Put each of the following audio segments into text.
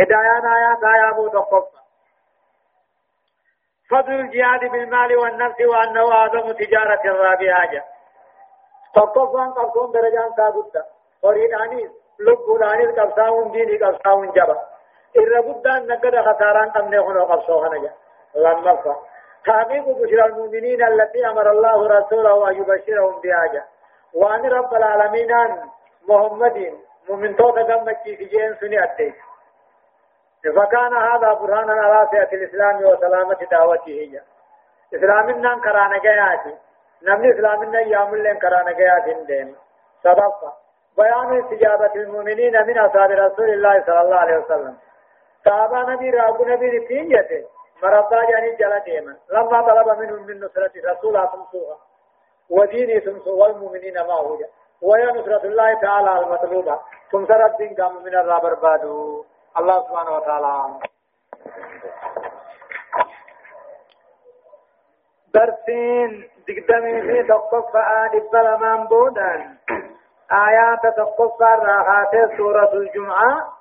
هدايان آيات آيات تقف فضل الجهاد بالمال والنفس وأنه أعظم تجارة الرابعة تقفان قبطون درجان ثابتة وريدانيس لبولانيس قبطاون ديني قبطاون جبا. إذا بدان نقد خساران قمنا هنا قبطوها نجا لما تحقيق بشرى المؤمنين التي أمر الله رسوله أن يبشرهم بها وأن رب العالمين محمد مؤمن توتا دمك في جين سني أتيت. فكان هذا برهانا على سيئة الإسلام وسلامة دعوته إسلامنا كرانا جياتي. نمني إسلامنا يامل كرانا جياتي دين سبب. بيان استجابة المؤمنين من أصحاب رسول الله صلى الله عليه وسلم. صحابة نبي رابو نبي رفين يتي مرضى جاني جلا ديما لما طلب منهم من نصرة رسول تمسوها وديني تمسوا والمؤمنين ما هو ويا نصرة الله تعالى المطلوبة. تمسى رب قام من الرابر بادو. الله سبحانه وتعالى. درسين دقدمي في تقف آل بلمان بودان آيات تقف راحات سورة الجمعة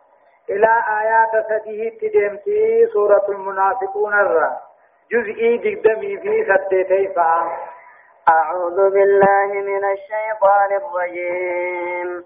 إلى آيات سديه تدمتي سورة المنافقون الرا جزئي دقدمي في ستتي فعام أعوذ بالله من الشيطان الرجيم.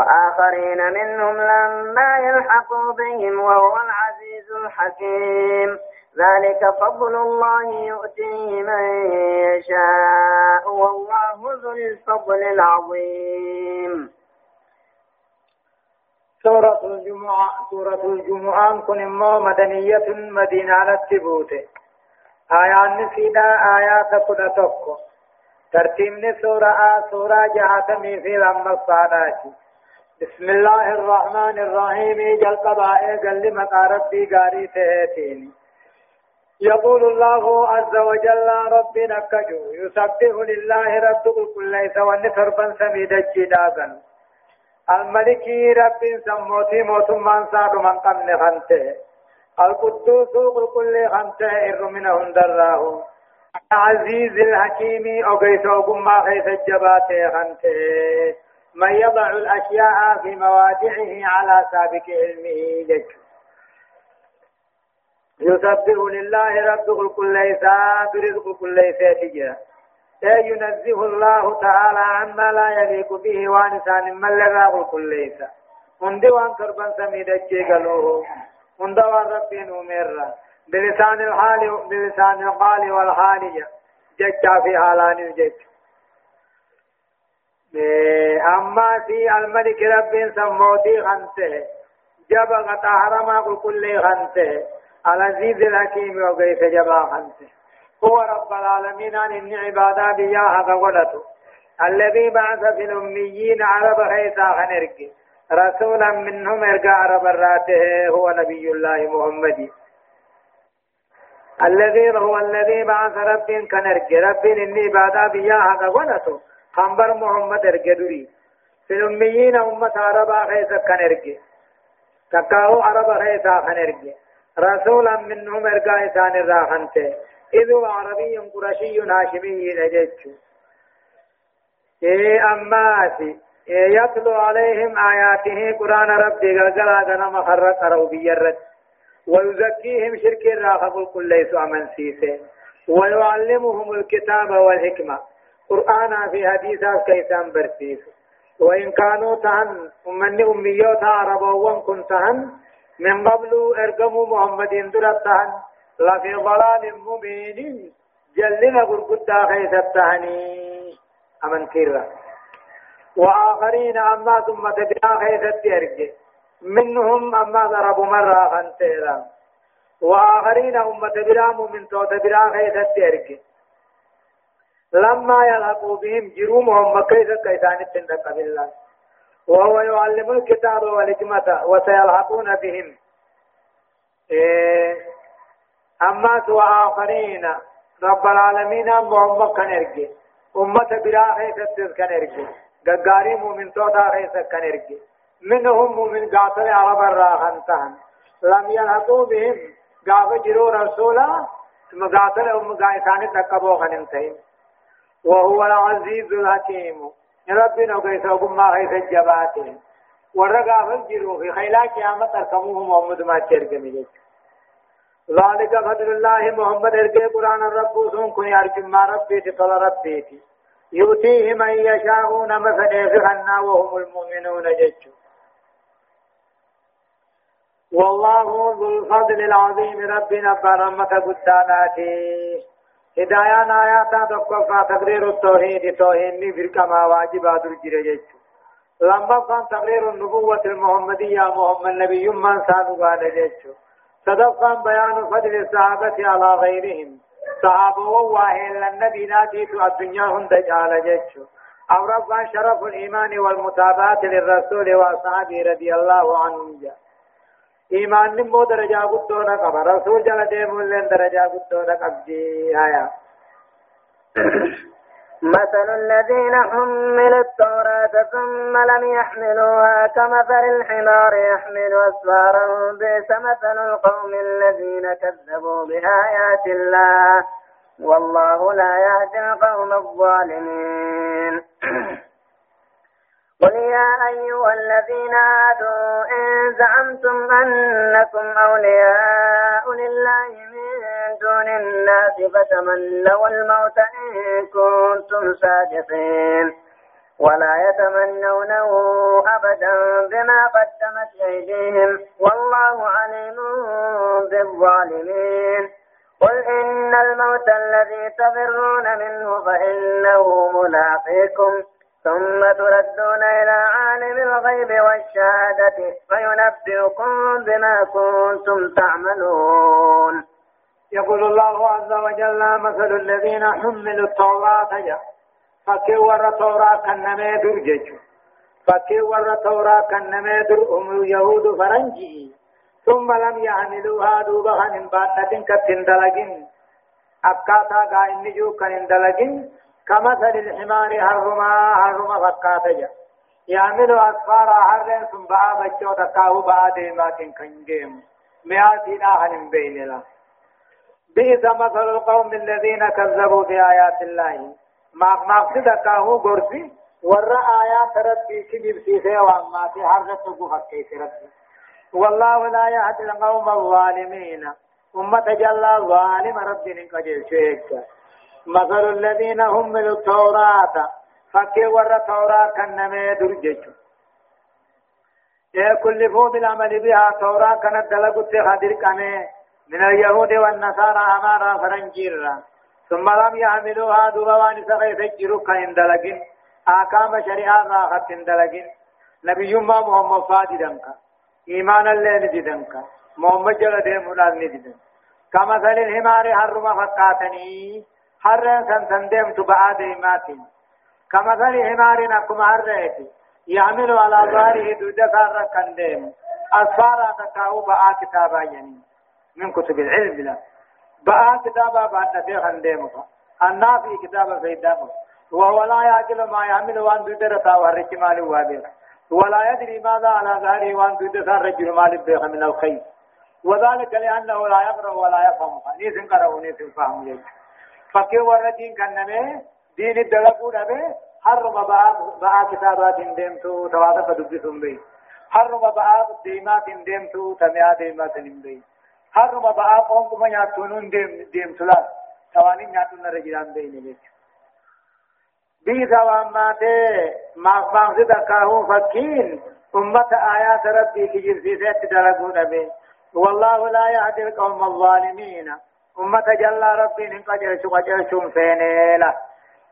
وآخرين منهم لما يلحقوا بهم وهو العزيز الحكيم. ذلك فضل الله يؤتيه من يشاء والله ذو الفضل العظيم. سورة الجمعة سورة الجمعة كن مدنية مدينة التبوت. آيات نسيدا آيات كنا تكو. ترتيب سورة سورة جهاتمي في لما الصادات بسم الله الرحمن الرحيم. جل قبائل قل مقا ربي قاري تهتيني. يقول الله عز وجل ربنا كجو يسبح لله رب كل ليس ونفربا سميد الجداغا الملك رب سموتي موت من صار من قمن خنته. القدوس كل خنته إر منهم دراه العزيز الحكيم أقيت أقم خيث الجبات خنته. من يضع الأشياء في مواضعه على سابق علمه جج يسبح لله رب كل ليس برزق كل ليس تجاه ينزه الله تعالى عما لا يليق به وانسان من لغا كل ليس هندي وان كربان سميد قالوه هندي وان ربي نمر. بلسان الحال بلسان القال والحال جج في حالان الجج أما في الملك رب سموتي خنته جب غطا حرما قل كل خنته العزيز الحكيم وقيف جبا خنته هو رب العالمين عن إن عبادا بياها فقلته الذي بعث في الأميين عرب خيسا خنرك رسولا منهم ارجع عرب الراته هو نبي الله محمد الذي هو الذي بعث رب كنرك رب إني عبادا بياها فقلته خنبر محمد ارجدوري في الأميين أمة عربا خيسا كان ارجي تكاو عربا خيسا كان ارجي رسولا منهم ارجا إسان الراحنته إذ هو عربي قرشي هاشمي نجتشو إيه أماتي إيه يتلو عليهم آياته قرآن ربي قلقلا غنم خرق روبي الرد ويزكيهم شرك الراخب كل ليس أمن سيسه ويعلمهم الكتاب والحكمة قرآن في حديثا كيسان برسيس وإن كانوا تهن أمني أميوتا عربوان كن تهن من قبل ارقموا محمد درت تهن لفي ضلال مبين جلنا قرقدا خيث التهني أمن كيرا وآخرين أما ثم تبعا خيث التهرج منهم أما ضربوا مرة خنتيرا وآخرين أمة برام من توت برا خيث التهرج لما يلحقوا بهم جرومهم كيف كيسان التندق بالله. وهو يعلم الكتاب والحكمة وسيلحقون بهم. إيه أما سوى آخرين رب العالمين محمد كان يرجي أمة برا خيست كان يرجي غغاري مؤمن توتا خيست كان يرجي منهم مؤمن قاتل عرب الراحن تهن. لم يلحقوا بهم. قاف جرو رسولا ثم قاتل أم قائسان تقبوا خنمتين وهو العزيز الحكيم. ربنا وكيس وقم خيس الجباتين ورقا فجروا في خيلا قيامة أركموه محمد ما تشرق ذلك فضل الله محمد. ارجع قرآن الرب سون كن يرجم ما ربي تطل ربي. يؤتيه من يشاء نما فنيفخنا وهم المؤمنون ججوا والله ذو الفضل العظيم. ربنا برمة قداناتي هدايان آياتا تقفى تقرير التوحيد توحيد فرقة ما واجبات الجرجج لما كان تقرير النبوة المحمدية محمد نبي من سانو قال جيجو صدقا بيان فضل الصحابة على غيرهم صحابة وواهل النبي ناتيت الدنيا هند جعل جيجو أو ربا شرف الإيمان والمتابعة للرسول وأصحابه رضي الله عنهم جاء ایمان نمو درجہ گتو نہ قبر رسول جل دے مولن درجہ گتو نہ قبدی آیا مثل الذين حملوا التوراة ثم لم يحملوها كمثل الحمار يحمل أسفارا بئس مثل القوم الذين كذبوا بآيات الله والله لا يهدي القوم الظالمين قل يا أيها الذين هادوا إن زعمتم أنكم أولياء لله من دون الناس فتمنوا الموت إن كنتم صادقين. ولا يتمنونه أبدا بما قدمت أيديهم. والله عليم بالظالمين. قل إن الموت الذي تفرون منه فإنه ملاقيكم. ثم تردون إلى عالم الغيب والشهادة فينبئكم بما كنتم تعملون. يقول الله عز وجل مثل الذين حملوا التوراة فكي ور توراة كنمي درجج. فكي ور توراة كنمي در أم يهود فرنجي. ثم لم يعملوها دوبا عن باتة كتندلجين أبكاتا قائن نجو كنندلجين كمثل الحمار هرما هرما فكاتجا يعمل أسفار حرين ثم بقى بچو تكاو بقى ديمات كنجيم. مئاتنا هن بين لا. بئس مثل القوم الذين كذبوا بآيات الله. ما مقصد كاهو غرسي ور آيات ربي كذب سيسي وما في حرة فكيت ربي. والله لا يهدي القوم الظالمين. أمة جل ظالم ربي نقجل شيئا مثل الذين هم من التوراة. فكي ور توراة كنمي درجج كلفوا بالعمل بها توراة كانت دلقت خادر كمي من اليهود والنصارى أمارا فرنجيرا ثم لم يعملوها دوبوان سغي فجروا كإن دلقين آكام شريعة راحت دلقين نبي ما محمد فادي دنك إيمان الله ندي دنك محمد جل ديم ندي كما ذل الحمار حرم فقاتني حرن سن سندم تبعا ديماتين كما ذلك حمار نكم حرئتي يعمل على ظهره دود سار كندم أسفارا تكاو بآ كتابا يعني من كتب العلم لا بآ كتابا بعد نفي خندم النافي كتابا سيدامه وهو لا يعقل ما يعمل وان دود رتا ورق مال وابل ولا يدري ماذا على ظهره وان دود سار رجل مال بيخ من الخير وذلك لأنه لا يقرأ ولا يفهم نيس قرأ ونيس فهم يجب فكي وردين كنمي دين الدلقو نبي حرم بقى كتابات ديمتو تواتف دبسون بي حرم بقى ديمات ديمتو تميا ديمات بي حرم بقى قوم كما ياتونون ديم ديم سلا تواني ياتون رجلان بي نبي بيسا واماته ما فانس دكاهو فكين أمة آيات ربي في جنسيسة دلقو نبي والله لا يهدي القوم الظالمين أمة جل ربي نقجل شو قجل شو فينيلا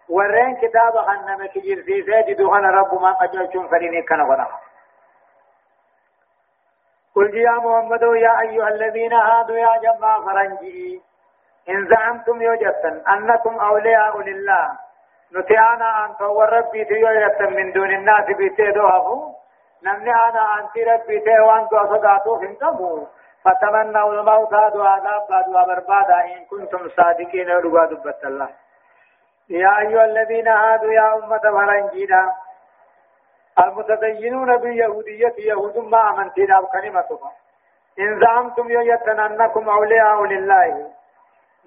ورين كتاب خنم كجير في سيد دوغن رب ما قجل شو فريني كان غنا قل يا محمد يا أيها الذين هادوا يا جماعة فرنجي إن زعمتم يوجدتن أنكم أولياء لله نتيانا أن تور ربي تيوجدتن من دون الناس بيتي دوهفو نمني أنا أنت ربي تيوان دو صداتو فنتمو فتمنوا الموت دعاء دعاء بربادا إن كنتم صادقين رغا دبت الله. يا أيها الذين هادوا يا أمة فرنجينا المتدينون باليهودية يهود ما أمنتنا بكلمتها إن زعمتم يويتن أنكم أولياء لله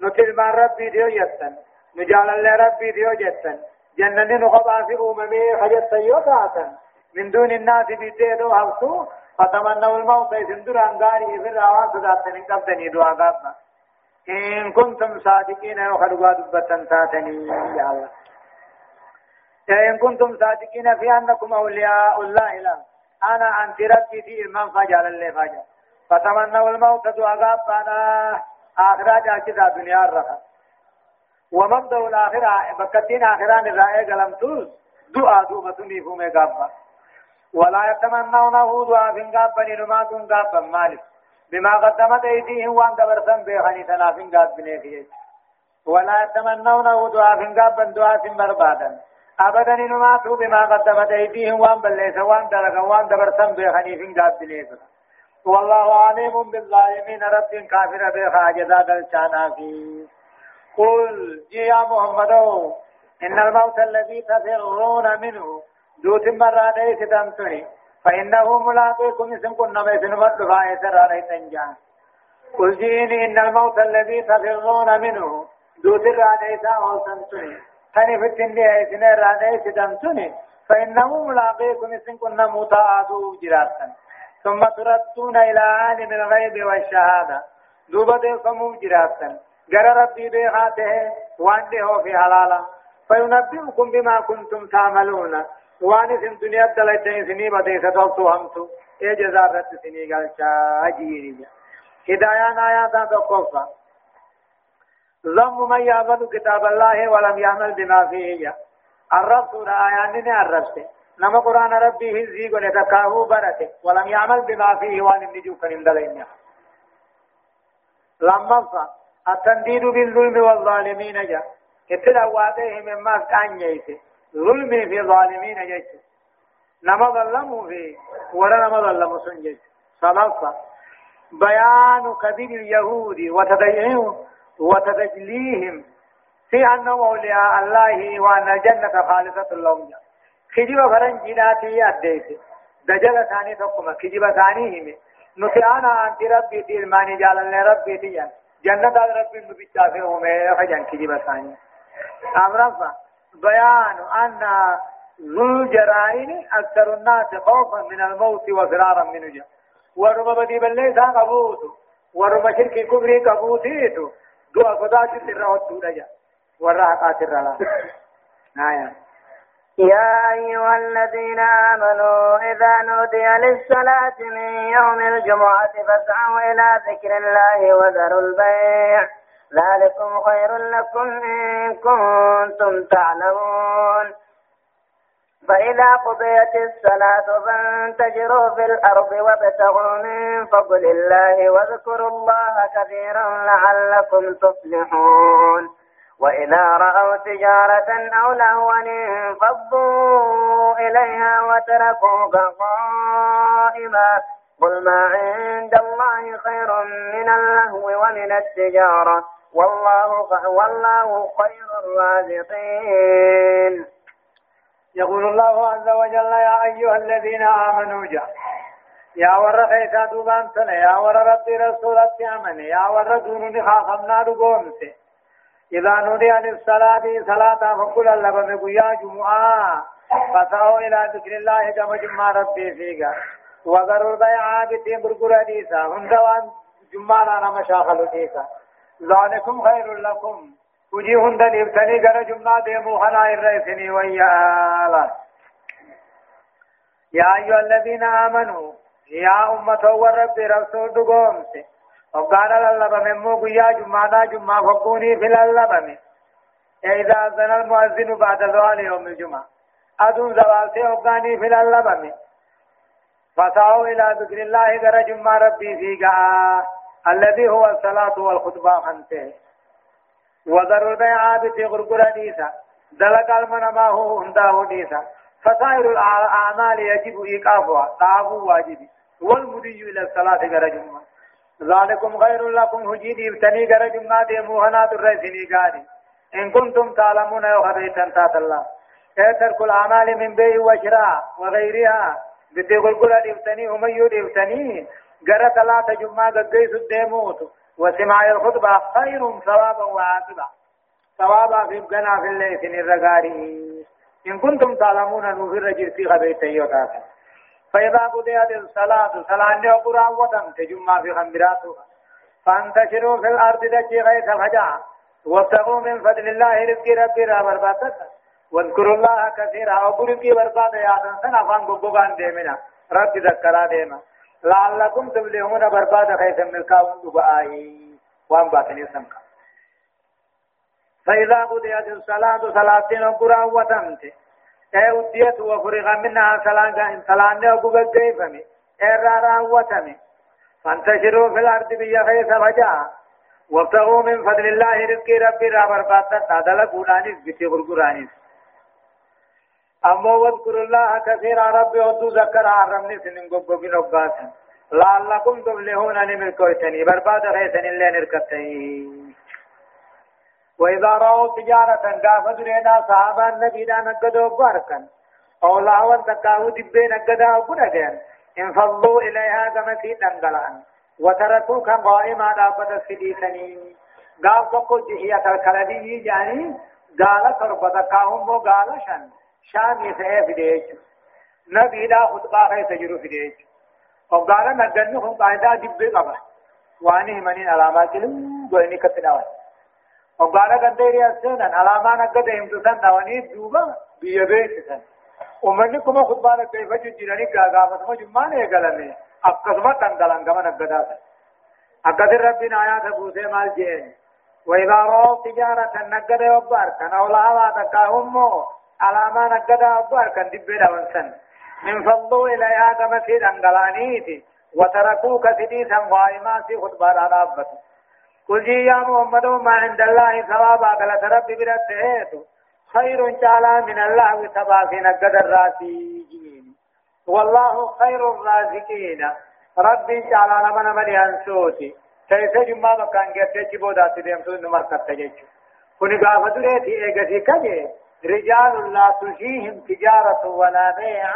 نتل ما ربي ديو يتن نجعل الله ربي ديو جتن جنن نقضى في أممي خجت يوتاتا من دون الناس بيتيدو هفتو فتمنوا الموت يسندر عن غاري في الروان صداتني قبضني دعا قابنا إن كنتم صادقين وخلقوا دبة تاتني يا الله إن كنتم صادقين في أنكم أولياء الله لا. أنا أنت ربي في إمام فجعل الله فجعل فتمنوا الموت دعا قابنا آخرة جاكتا دنيا الرخا ومبدأ الآخرة بكتين آخران الرائع قلمتوز دعا دوبة نيفو قابا ولا يتمنونه دعا فين قابا نما كن قابا مالك. بما قدمت أيديهم وأن دبرسن بيخني تنافين قابا فيه ولا يتمنونه دعا فين قابا دعا فين بربادا أبدا نما تو بما قدمت أيديهم وأن بليس وأن درقا وأن دبرسن بيخني فين فيه والله عليم بالظالمين رب كافر بخا جزاء الشانا فيه قل يا محمد إن الموت الذي تفرون منه دوت مرة ليس تمتني فإنه ملاقيكم اسم كنا بيسن مدفع يسر عليه تنجان. قل جيني إن الموت الذي تفرون منه. دوت الراديس أو تمتني تني في التنبيه إسن الراديس تمتني فإنه ملاقيكم اسم كنا متعادوا جراتا ثم تردون إلى عالم الغيب والشهادة. دوبة فمو جراتا جرى ربي بيخاته وانده في حلالا. فينبئكم بما كنتم تعملون. وان في الدنيا دلتين سني بدي ستوتو همتو اي جزاء رد سني قال شاجيني هدايان آيات تقفى ذم من يعمل كتاب الله ولم يعمل بما فيه الرب آيان الرب نما قرآن ربي هزي قل يتكاهو برته ولم يعمل بما فيه وان النجو كن دلين لما التنديد بالظلم والظالمين جاء اتلا واده مما كان ييت ظلم في ظالمين جاء نما ظلموا في ولا نما ظلموا سنجي صلاصة بيان كذب اليهود وتدينهم وتدجليهم. في أنهم أولياء الله وأن الجنة خالصة لهم. كجب فرنجيناتي أديت. دجل ثاني تقوم. كجب ثاني هم. نتعانا أنت ربي تلماني جال ربي تيان. جنة ربي نبتافه ومي خجن كجب ثاني. أمرفا بيان أن ذو الجرائم أكثر الناس خوفا من الموت وفرارا منه جا ورب بدي بلي سان قبوتو ورب شرك كبري قبوتيتو دعا قدا شتر رهد دجا ورها قاتر رلا نايا. يا أيها الذين آمنوا إذا نودي للصلاة من يوم الجمعة فاسعوا إلى ذكر الله وذروا البيع. ذلكم خير لكم إن كنتم تعلمون. فإذا قضيت الصلاة فانتشروا في الأرض وابتغوا من فضل الله واذكروا الله كثيرا لعلكم تفلحون. وإذا رأوا تجارة أو لهوا انفضوا إليها وتركوك قائما. قل ما عند الله خير من اللهو ومن التجارة. والله والله خير الرازقين. يقول الله عز وجل يا أيها الذين آمنوا جاء. يا ور خيسا دوبان سنة يا ور ربي رسولت أمن؟ يا ور دوني خاخمنا رقومت إذا نودي عن الصلاة صلاة فقل اللبم قيا جمعة. فسعوا إلى ذكر الله كما جمع ربي فيك. وذروا البيع بتين برقر ديسا هندوان جمعة أنا مشاخل ديسا ذلكم خير لكم. وجي هند نبتني قرى جمعة ديمو خنا الرئيسني ويا يا أيها الذين آمنوا يا أمة ورب رسول دقومت وقال للبم مو قيا جمعة جمعة فقوني في اللبم إذا أذن المؤذن بعد ذوال يوم الجمعة. أدون زوالتي وقاني في اللبم فسعوا إلى ذكر الله قرى جمعة ربي في قاء الذي هو الصلاة والخطبة خنته. وذر البيع بتي غرغر ديسا. دلق المنما هو هنده ديسا. فسائر الأعمال يجب إيقافها. طاب واجب. والمدي إلى الصلاة قرى جمعة ذلكم خير لكم. هجي ديبتني غير جمعة ديموهنا ترسيني قادي إن كنتم تعلمون وخبيتا تات الله. ترك الأعمال من بيع وشراء وغيرها. بتقول كل ديبتني هم يديبتني غير ثلاثة جمعة قيس الديموت وسماع الخطبة خير ثوابا وعاقبا ثوابا في الجنة في الليل الرغاري إن كنتم تعلمون أنه في الرجل في غبيت يوتاتا فإذا قضيت الصلاة صلاة يقرأ وتم تجمع في خمراتها فانتشروا في الأرض دجي غيث الهجع وابتغوا من فضل الله رزق ربي را بربادت واذكروا الله كثيرا أو رزقي برباد يا سنة فان قبقان ديمنا رب ذكرا ديما لعلكم تبلغون برباد خيث ملكاون دبائي. وان باتني سمكا فإذا قضيت الصلاة صلاة نقرأ وتمت أي وديت وفرغ منها صلاة صلاة بجيفمي أي رارا وتمي فانتشروا في الأرض بيا خيث فجاء وابتغوا من فضل الله رزق ربي. را برباتا تادل قولانيس بيتي غرقرانيس أما واذكروا الله كثيرا ربي ودو ذكر عرمني سنين قبقين نقاسا لعلكم تفلحون نملكوتني برباد خيثني اللي نركبتني. وإذا رأوا تجارة قافت رينا صحابا النبي دا نقدوا باركا أو لاوا تقاو دبين نقدا وقنقين انفضوا إليها كما في تنقلان وتركوك قائما دابت سديسني قال تقو جهية الكلبي جاني قال تربت قاهم وقال شن. شامي سيه في ديج نبي دا خطبا خيس جرو في ديج وقال نقنهم قاعدة دبي قبا وانه منين علامات لهم قولني كتناوان وقال قدير يسنن علامة نقد يمتسن نواني دوبا بيبيتسن ومن كما خطبان كيف جيراني قاقامت ما جمان يقلمي أقسمت تنقلن كما نقدات أقدر ربنا آيات بوسي مال جين وإذا رأوا تجارة نقد يوبار كان أولا تكاهم علامة نقد يوبار كان دبنا ونسن من فضلوا إليها كما في تنقلانيتي وتركوك سديسا قائما في خطبان على قل يا محمد ما عند الله ثوابا قال رب برته خير تعالى من الله وتبا في نقد الراسيين. والله خير الرازقين. رب تعالى لمن من ينسوتي كيف جمع مكان جت بودا تديم تو نمر كتجج كوني غافة دريتي ايغسي كجي. رجال لا تلهيهم تجارة ولا بيع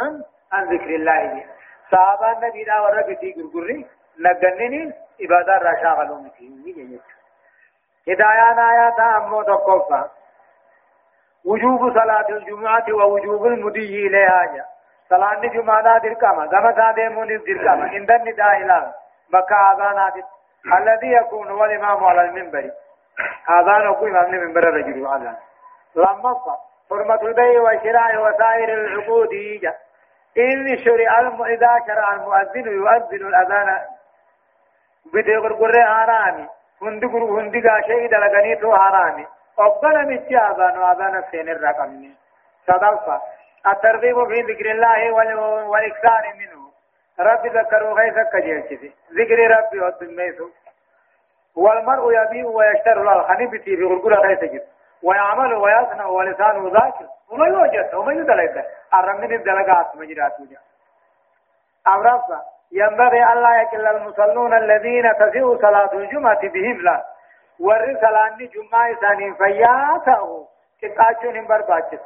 عن ذكر الله. صحابة النبي دا ورقتي غرغري نغنني عبادة راشا غلومتي هدايان آيات أمو تقفى وجوب صلاة الجمعة ووجوب المدي إليها. صلاة الجمعة دركما كما سادمون دركما. عند النداء إلى مكة آذانات الذي يكون هو الإمام على المنبر. آذان يكون إمام المنبر الرجل آذان لما حرمة البيع والشراء وسائر العقود. إن شرع إذا شرع المؤذن يؤذن الأذان. بدي غرغر حرامي. هندي غرو هندي غاشي دلغني تو حرامي. أقبل متي آذان وآذان السين الرقم. صدفة. الترغيب في ذكر الله والإكثار منه. رب ذكروا غيث كجيرتي ذكر ربي والدميسو والمرء يبيع ويشتري الخني بتي في غرغر غيث جد. ويعمل ويصنع ولسانه ذاكر. وما يوجد وما يدلق الرمين الدلقات مجرات وجه أمرفا ينبغي ألا يكل المصلون الذين تسيء صلاة الجمعة بهم لا. ورسلان جمعة ثاني فياته تقاچون برباچس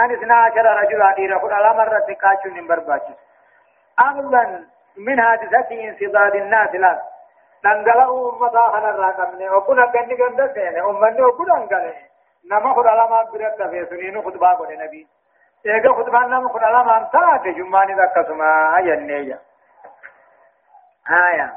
أن اثنا عشر رجل عدير خد على مرة تقاچون برباچس أغلا من حادثة انصداد الناس لا. ننقلوا أمتا خنا الراقمني وكنا قني قند سيني أمني وكنا انقلي نما خد على ما برد في سنين خد بابو نبي ايغا خد بان نما خد على ما انتا جمعة ذكسما ينيجا آية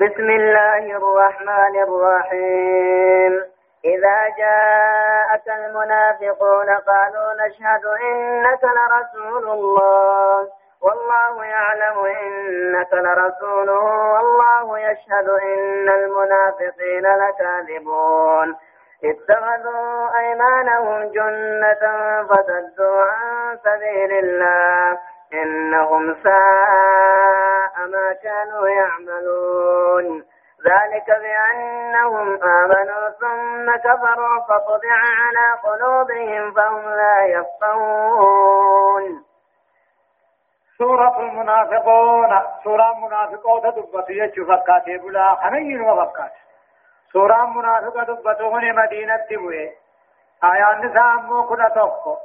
بسم الله الرحمن الرحيم إذا جاءك المنافقون قالوا نشهد إنك لرسول الله والله يعلم إنك لرسوله والله يشهد إن المنافقين لكاذبون اتخذوا أيمانهم جنة فصدوا عن سبيل الله. إنهم ساء ما كانوا يعملون. ذلك بأنهم آمنوا ثم كفروا فطبع على قلوبهم فهم لا يفقهون. سورة المنافقون سورة منافقون دبت يجو فكاتي بلا خنين وفكات سورة منافقة دبت هنا مدينة تبوي آيان نساء أمو كنا توقو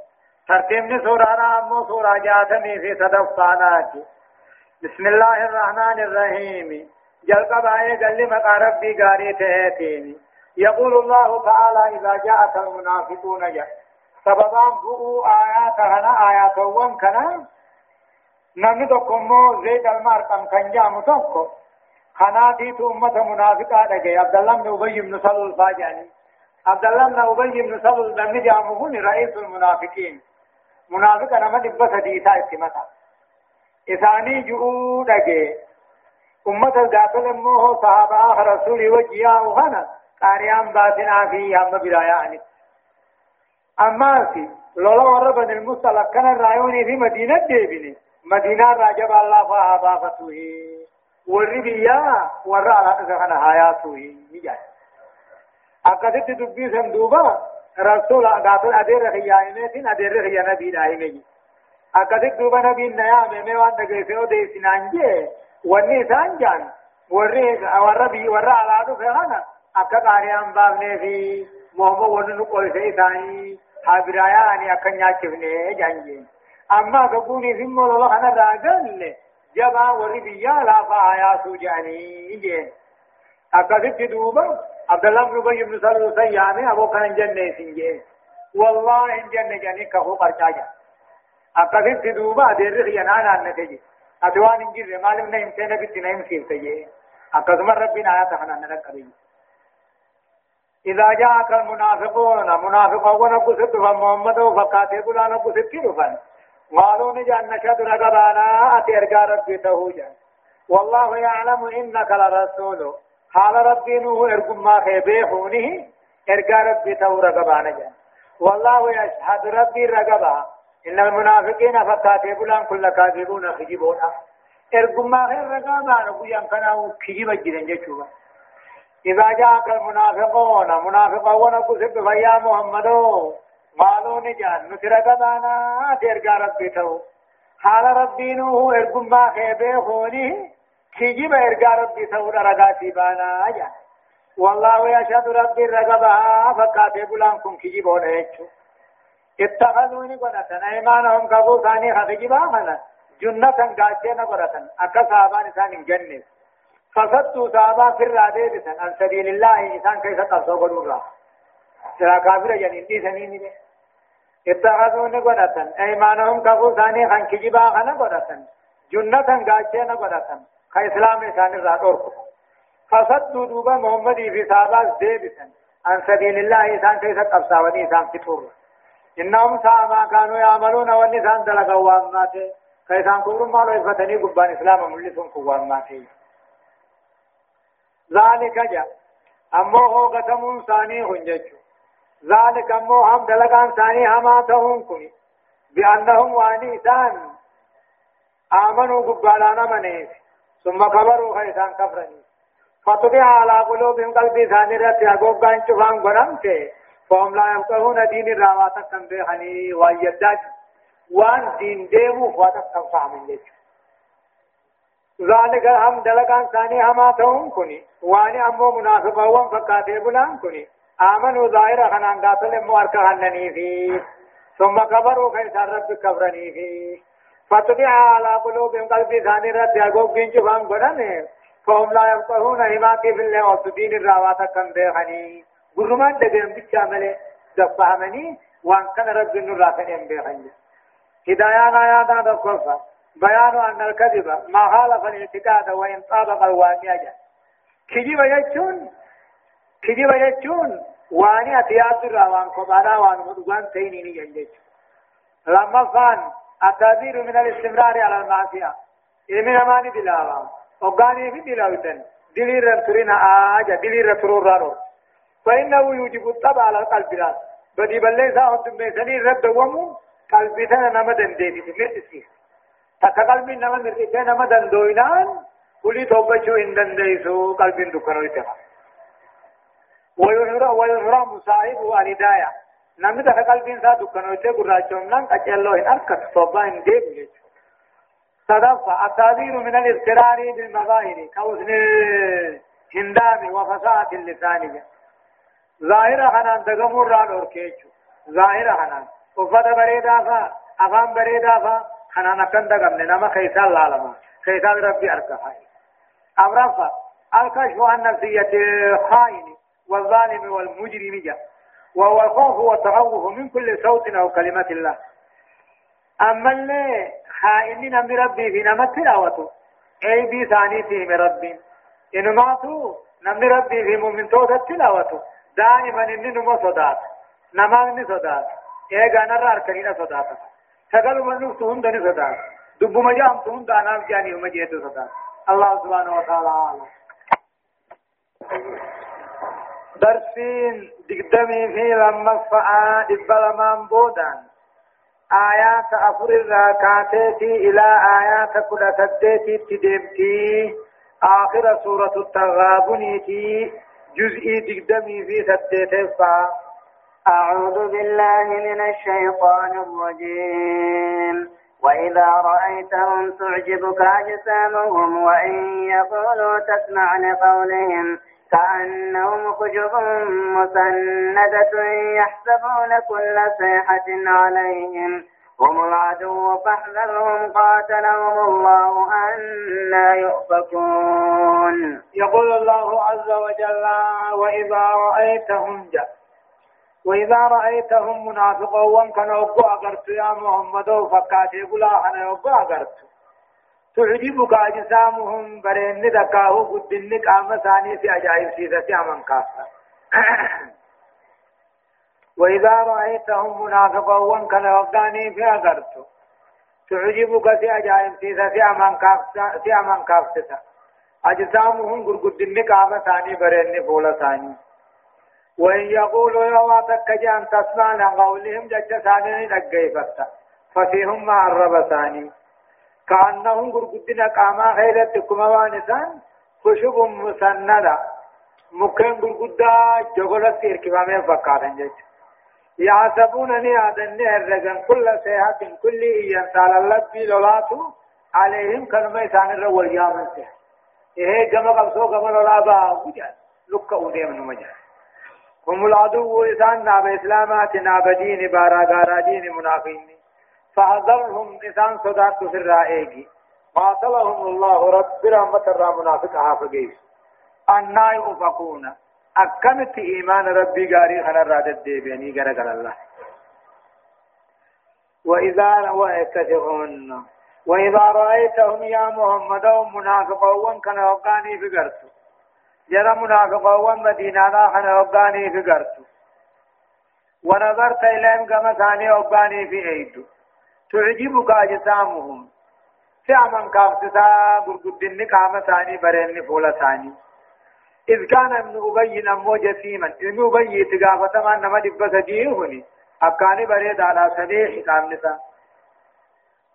ترتيب سورة أمو سورة جاتمي في تدفانات بسم الله الرحمن الرحيم جل قبائي قال لي مقا ربي قاري تهتيني يقول الله تعالى إذا جاءك المنافقون جاء سببان بؤوا آيات هنا آيات وان كنا نمني تقومو زيد المارقم كان جامو تقو خناتي تو أمة منافقة لكي عبد الله بن أبي بن سلول الفاجاني عبد الله بن أبي بن سلول نمني جامو هوني رئيس المنافقين. منافق أنا ما دبت ديتا اتمتا إثاني جؤو لكي أمة القاتل أمه صحابة رسول وجياه هنا قاريان باتنا في هم براياني أما في لولا ورب المصطلح كان الرأيوني في مدينة ديبني مدينة راجب الله فها بافتوه والربيا ورى على تسخن حياته يجاي أكدت دبي سندوبا رسول قاتل أدير خيانين أدير خيانة بين آهمي أكدت دوبا نبي نيا ممي وان دقيسيو دي سنانجي واني سانجان ورى ورى ورى على تسخن akka qaariyaan baafnee fi moommoo wanni nu qoyse isaanii habirayaani akka nyaachifne jaanjeen amma gabuuniif immoo lola kanarraa galle duuba abdallah ibn ubay ibn salul sayyaame aboo kana hin jenne isin jeen wallahi hin jenne jedhanii kafuu qarcaa jedha akkasitti duuba adeerri xiyyanaa naannate je ati waan hin jirre maaliif na himtee nabitti na himsiifte jee akkasuma rabbiin ayata kanaan na dhaqqabe إذا جاءك المنافقون منافقون قصد فمحمد فقاتل قلان قصد كيرفا قالوا نجان نشهد رقبانا أتي أرقى ربي تهوجا. والله يعلم إنك لرسول. حال ربي نوه إرقم ما خيبيخونه إرقى ربي تهو رقبانا جان والله يشهد ربي رقبا. إن المنافقين فقاتل قلان كل كاذبون خجبون إرقم ما خير رقبانا قيام كانوا خجب جدن جشوبا إذا جاءك المنافقون منافقون كسب فيا محمد قالوا نجان نترك بانا ترجع ربي تو حال ربي نوه ارقم ما خيبه خوني كيجيب ارجع ربي تو رغا سيبانا جان والله يشهد ربي رغبها فكاتب لانكم كيجيب ونهجو اتخذوني قناتا ايمانهم كبو ثاني خفجبا منا جنة قاتين قرأتا اكا صحابان ثاني جنة فصدوا صحابة في الرادة عن سبيل الله إنسان كيف قصوا قلوا سرا كافر جنين دي سنين دي اتخذوا نقرة ايمانهم كفو ثاني خان كجبا خان قرة جنة غاچه نقرة كإسلام إنسان الرادة فصدوا دوبا محمد في صحابة زيبتا عن سبيل الله إنسان كيف قصوا وني إنسان كتور إنهم ساء ما كانوا يعملون والنسان دلقوا واماته كيسان كبر ما لو يفتني قبان إسلام ملسون قواماته ذلك جاء أمو هو قسم ثاني هنجج ذلك أمو هم دلقان ثاني هما تهم كني بأنهم وانيسان آمنوا قبالانا منيف ثم كبروا خيسان كفرني. فطبع على قلوبهم قلبي ثاني رت يقوب كان شفان قرمت فهم لا يفقهون دين الرواتا كم بيخني ويداج وان دين ديمو فاتك كم فاهمين جيجو ذلك هم دلقان ثاني هما تهم كني واني أمو فقاتي بلان كني آمنوا ظاهرا خنان قاتل مواركا هنني في ثم كبروا خيسان رب كبرني في فتبع على قلوبهم قلبي ثاني رد يقوب بين جفان قرن فهم لا يفقهون هماتي في الله وسدين الراوات كم بيخني قرمان دقيم بيشامل دفهمني وان كان رب النرافين بيخني هدايان آياتا دفقفا بيان أن الكذب ما خالف الاعتقاد وإن طابق الواقع كذب يجون كذب يجون واني أتياد الروان قبالا وان مدوان تينيني ينجج لما فان التعبير من الاستمرار على المعصية إلمي نماني دلاوا وقاني في دلاوتن دليل رمترين آجا دليل رمترون رانو فإنه يوجب الطبع على القلب راس بدي بلي ساهم تميسني رب دوامو قلبتنا نمدن takka qalbiin nama mirqitee nama dandooyinaan kulii tobbachuu hin dandeessu qalbiin dukkanoo itti hafa. ويحرم صاحبه الهداية نمت قلبين سا دكانو ته قراچوم نان قچلو هن. اركت صوبا ان ديب صدفة. التعبير من الاضطرار بالمظاهر. كوزن هندام وفصاحة اللسان ظاهر حنان دغمور ران اوركيچو ظاهر حنان. وفد بريدا فا افام بريدا فا حنان كن دغم نما خيسا لالما. خيسا ربي اركها امرفا الكشف عن نفسية الخائن والظالم والمجرم جاء. وهو الخوف والتخوف من كل صوت أو كلمة الله. أما اللي خائنين من ربي في نمت تلاوته اي بي ثاني فيه من ربي. انماتو نمن ربي في مؤمن توت تلاوته. دائما نمو صدات نماني صدات ايغا نرار كرينا صدات سقل من نفس هندني صدات دب مجام تهند أنا جاني ومجيت صدات الله سبحانه وتعالى. درسين دقدمي في لما فعا إبلا بودان آيات أفر الراكاتي إلى آيات كل سدتي تدمتي آخر سورة التغابنيتي جزئي دقدمي في سدتي أعوذ بالله من الشيطان الرجيم وإذا رأيتهم تعجبك أجسامهم وإن يقولوا تسمع لقولهم كأنهم خجب مسندة يحسبون كل صيحة عليهم. هم العدو فاحذرهم قاتلهم الله أنا يؤفكون. يقول الله عز وجل وإذا رأيتهم جاء وإذا رأيتهم منافقا وانكن أقوى يا محمد فكاتي قلا أنا أقوى تعجبك أجسامهم برين دكاه قدن قام ثاني في أجائب سيدة أمن كافة. وإذا رأيتهم منافقا وانكن أغاني في أغرت تعجبك في أجائب سيدة أمن كافة في أمن كافة. أجسامهم قدن قام ثاني برين فول ثاني. وإن يقولوا يوم تكجان تسمع لقولهم جج ثاني نجيفتا ففيهم مع الرب ثاني. كأنهم قرقدنا قاما خيرت كما وانسان خشب مسندة. مكين قرقدا جغلت اركبامين فقاتن جج. يحسبونني آدن الرجن كل سيحة كل إيان سال الله في لولاتو عليهم كلمة ثاني الرول يامن سيح. إيه جمع قبصو قمر الله با وجد لك أودي من مجال هم العدو إسان ناب إسلامات ناب دين بارا دين منافقين. فحذرهم إسان صدات في الرائق. قاتلهم الله رب رحمة الرا منافق حافظيس أنا يؤفقون. أكمت إيمان ربي غاري خنا رادت ديبيني غرغر الله. وإذا وإكتفون وإذا رأيتهم يا محمد منافقون كان وقاني بقرتو جرى منافقون مدينة خنا وقاني في ونظرت إليهم كما ثاني وقاني في أيدو تعجبك أجسامهم سعما كافتتا قرقدن قام ثاني برين فول ثاني إذ كان ابن أبي نمو جسيما ابن أبي تقافة ما نما دبس ديهني أكاني بريد على سديح قام نسا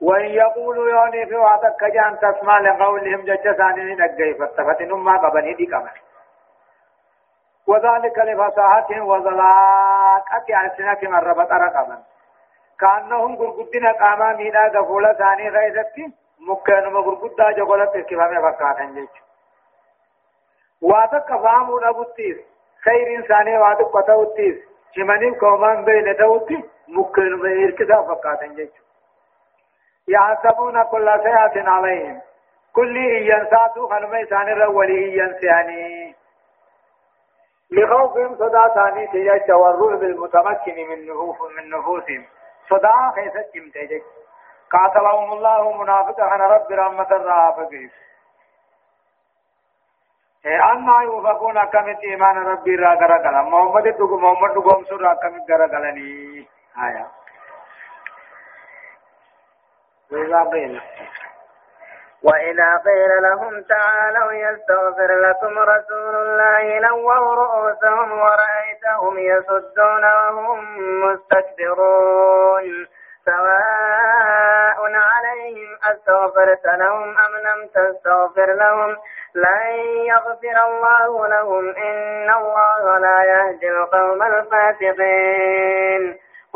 وإن يقولوا يوني في وعدك جان تسمع لقولهم جج ثاني نقاي فتفتن ما قبني دي كمان وذلك لفصاحة وزلاقة ألسنة من ربط رقبا كأنهم قرقدنا قاما مينا غفولة ثاني غيثتي مكانما قرقدا جغلت كفامي فكاتن جيش واتك فامون أبوتيس خير إنساني واتك قطوتيس شمانين كومان بين دوتي مكانما إركدا فكاتن جيش يحسبون كل سيئة عليهم كل إيان ساتو خنمي ثاني رولي إيان سياني لخوفهم صدا ثاني بالمتمكن من نفوس من نفوسهم صدا خيست جمتجك قاتلهم الله منافقا عن رب رحمة الرافقين أما يوفقون كم إيمان ربي را غرغلا. محمد دغ محمد دغم سر كم غرغلني. آية وإذا قيل. وإذا قيل لهم تعالوا يستغفر لكم رسول الله لووا رؤوسهم ورأيتهم يصدون وهم مستكبرون. سواء عليهم أستغفرت لهم أم لم تستغفر لهم لن يغفر الله لهم. إن الله لا يهدي القوم الفاسقين.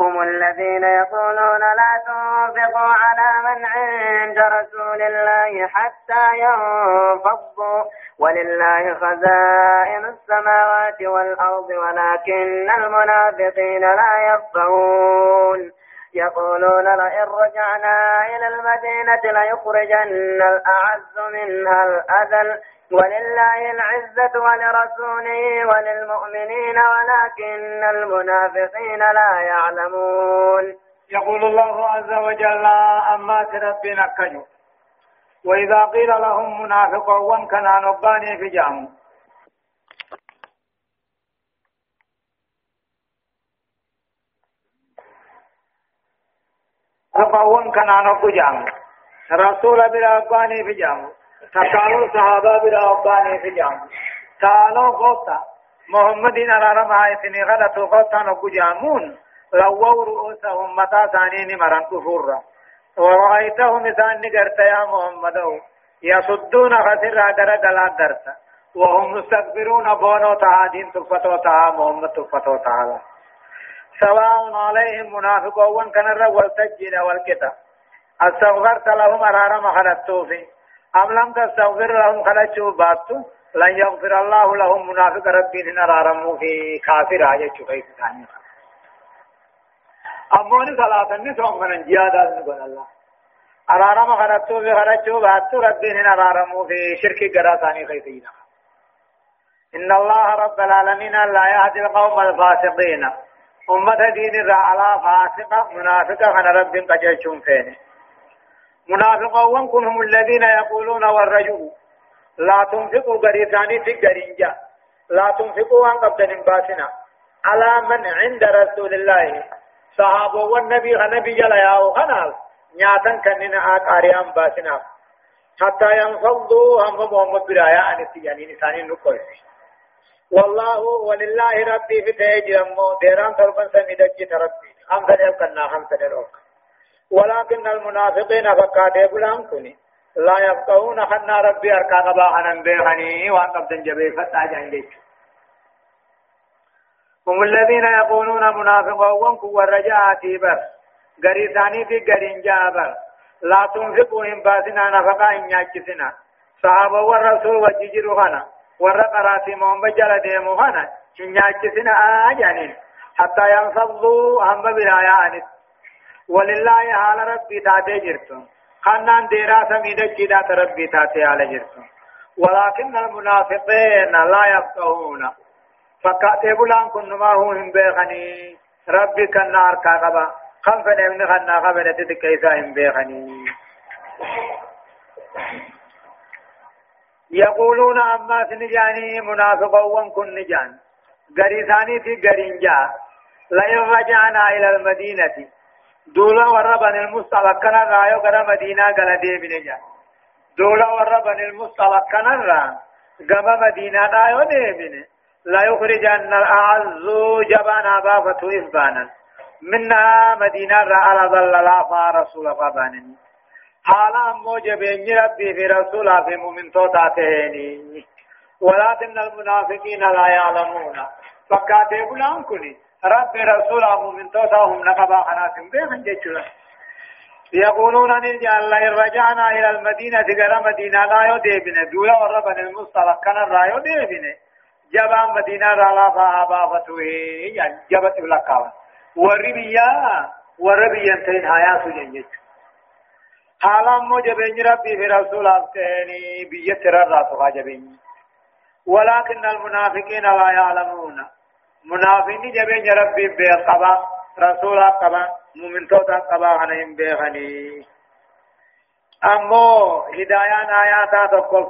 هم الذين يقولون لا تنفقوا على من عند رسول الله حتى ينفضوا. ولله خزائن السماوات والأرض ولكن المنافقين لا يفقهون. يقولون لئن رجعنا إلى المدينة ليخرجن الأعز منها الأذل. ولله العزة ولرسوله وللمؤمنين ولكن المنافقين لا يعلمون. يقول الله عز وجل أما ربنا كجو وإذا قيل لهم منافقون كان نباني في جامو منافقون كان نبو جامو رسول بلا في جامو تقالوا صحابة بلا أباني في جامو تعالوا قوتا محمد على آيتني غلطوا قوتا نبو جامون لووا رؤوسهم متى ثانين مران كفورا ورأيتهم إذان نقرت يا محمد يصدون خسر در دلا درت وهم مستكبرون بونو تهادين تفتو تها محمد تفتو تها سواء عليهم منافقون كان الرول تجين والكتاب استغفرت لهم أرارم خلطوا في أم لم تستغفر لهم خلطوا باتوا؟ لن يغفر الله لهم منافق ربين أرارموا في كافر آية شخيط ثانية أموني صلاة النسوم من جيادة نقول الله. أرارم خلطوا في خلطوا باتوا؟ ربين أرارموا في شرك قراتاني خيطين إن الله رب العالمين لا يهدي القوم الفاسقين. أمة دين الرعلا فاسقة منافقة من رب قجل فينه منافقون كن هم الذين يقولون والرجل لا تنفقوا غريثاني في غرينجا لا تنفقوا عن قبض باسنا على من عند رسول الله صحابه والنبي غنبي جل ياو خنال نياتن كننا آقاريان باسنا حتى ينفضوا هم محمد برايا عن السيانين ثاني نقول والله ولله ربي في تهجرمو ديران تربن سميدك ربي كنا هم سنل أوك ولكن المنافقين فكاتي بلان كني لا يفقهون حنا ربي أركا قبا حنن بيخني وان قبضن جبي فتا جانجيك هم الذين يقولون منافقون كو الرجاء تيبر. غري ثاني في غرين جابر. لا تنفقوا إن باسنا نفقا إن ياكسنا. صحابة والرسول وجيجروا خنا. ورقراتي محمد جل ديمو خنا. إن ياكسنا آجانين. حتى ينفضوا هم بلايانت ولله حال ربي تاتي جرتم خنان ديرا سميدة جدا ربي تاتي على جرتم ولكن المنافقين لا يفقهون فكاتي بلان كن هو هم بيخني ربي كالنار كاقبا خم فنمن خنا خبنة تكيسا هم بيخني يقولون أما سنجاني منافقون كن نجان غريثاني في غرينجا. لئن رجعنا إلى المدينة. دولا وربن المصطلق كان رايو غدا مدينة غلا ديبن جا دولا وربن المصطلق كان را غما مدينة رايو ديبن لا يخرجن الأعز جبانا بافة إفبانا منها مدينة را على ظل لا فارسول فبانني حالا أمو جبين ربي في رسول في مؤمن توتاتهني ولكن المنافقين لا يعلمون فكاتب لهم رب رسول مؤمن توتاهم نقبا خنات بيخن جيشنا يقولون أن إن رجعنا إلى المدينة غير مدينة لا يديبن. دولا وربن المصطلق كان لا يديبن. جبا مدينة فتوه. يعني جبت لكاوا وربيا وربيا تين حياة جنجت. حالا مو جبين ربي في رسول أفتهني بيتر الراتها جبين ولكن المنافقين لا يعلمون. منافقين جبين ربي بقبا رسول قبا مؤمن توتا قبا هنهم بيغني أمو هدايان آياتا تقف.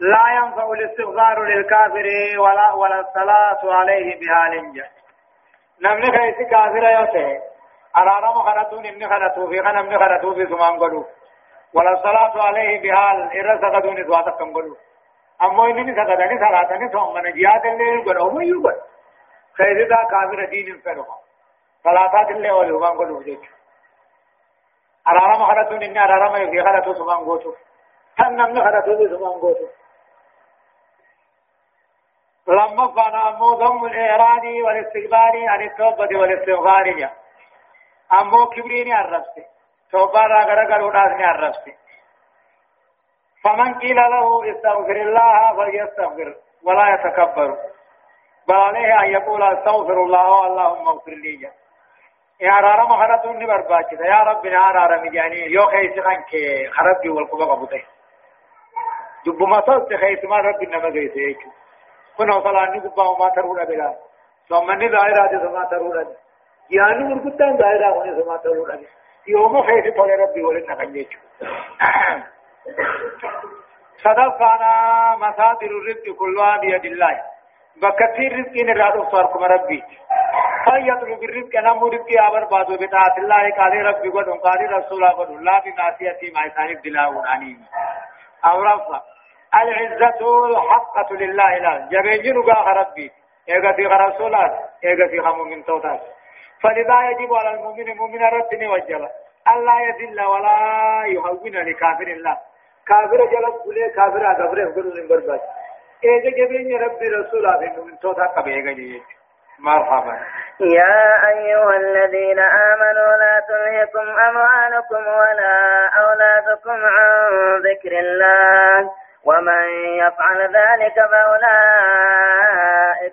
لا ينفع الاستغفار للكافر ولا ولا الصلاة عليه بحال جاء نمني خيسي كافر يوته أرارم خنتون إني خنتو في خنم خنتو في سمان قلو. ولا الصلاة عليه بحال إرسا قدوني سواتكم قلو امو انني سقطني صلاتني ثم من جهاد اللي يقول هو يقول خير دا كافر دين فرقه صلاتات اللي ولو ما نقول وجه أرارم خلتون إني أرارم يفي خلتو سمان قوتو كان نمن خلتو بي سمان قوتو لما فانا أمو ضم الإعراض والاستكبار عن التوبة والاستغفار أمو كبريني الرفس توبة راغرة قلوناسني الرفس فمن قيل له استغفر الله فليستغفر ولا يتكبر. بل عليه أن يقول استغفر الله اللهم اغفر لي. يا رارا مخرطون نبرباچ يا رب يا رارا مجاني. يو خيس خانك خرب والقبا قبطه دب ما صوت خيس ما رب نما گيس ايچ كنا صلاني قبا ما ترونا بلا. سمني ظاهر آدي سما ترونا يعني مرقدان ظاهر آدي سما ترونا يوم خيس طول ربي ولنا خنيچ صدقنا مصادر الرزق كلها بيد الله بكثير رزق نرادو صاركم ربي فيطلب الرزق نمو رزق أبر بادو بطاعة الله قال ربي قد قال رسول قد لا بمعصيتي مع ثاني دلاو عنيم أو رفع العزة الحقة لله لا جبين رقا ربي إيغا في رسولات إيغا في من توتات فلذا يجب على المؤمن مؤمن ربني وجبه ألا يذل ولا يهون لكافر الله كافر جلب كافر برباد. جبين ربي رسول من توتا جيجا مرحبا. يا أيها الذين آمنوا لا تلهكم أموالكم ولا أولادكم عن ذكر الله ومن يفعل ذلك فأولئك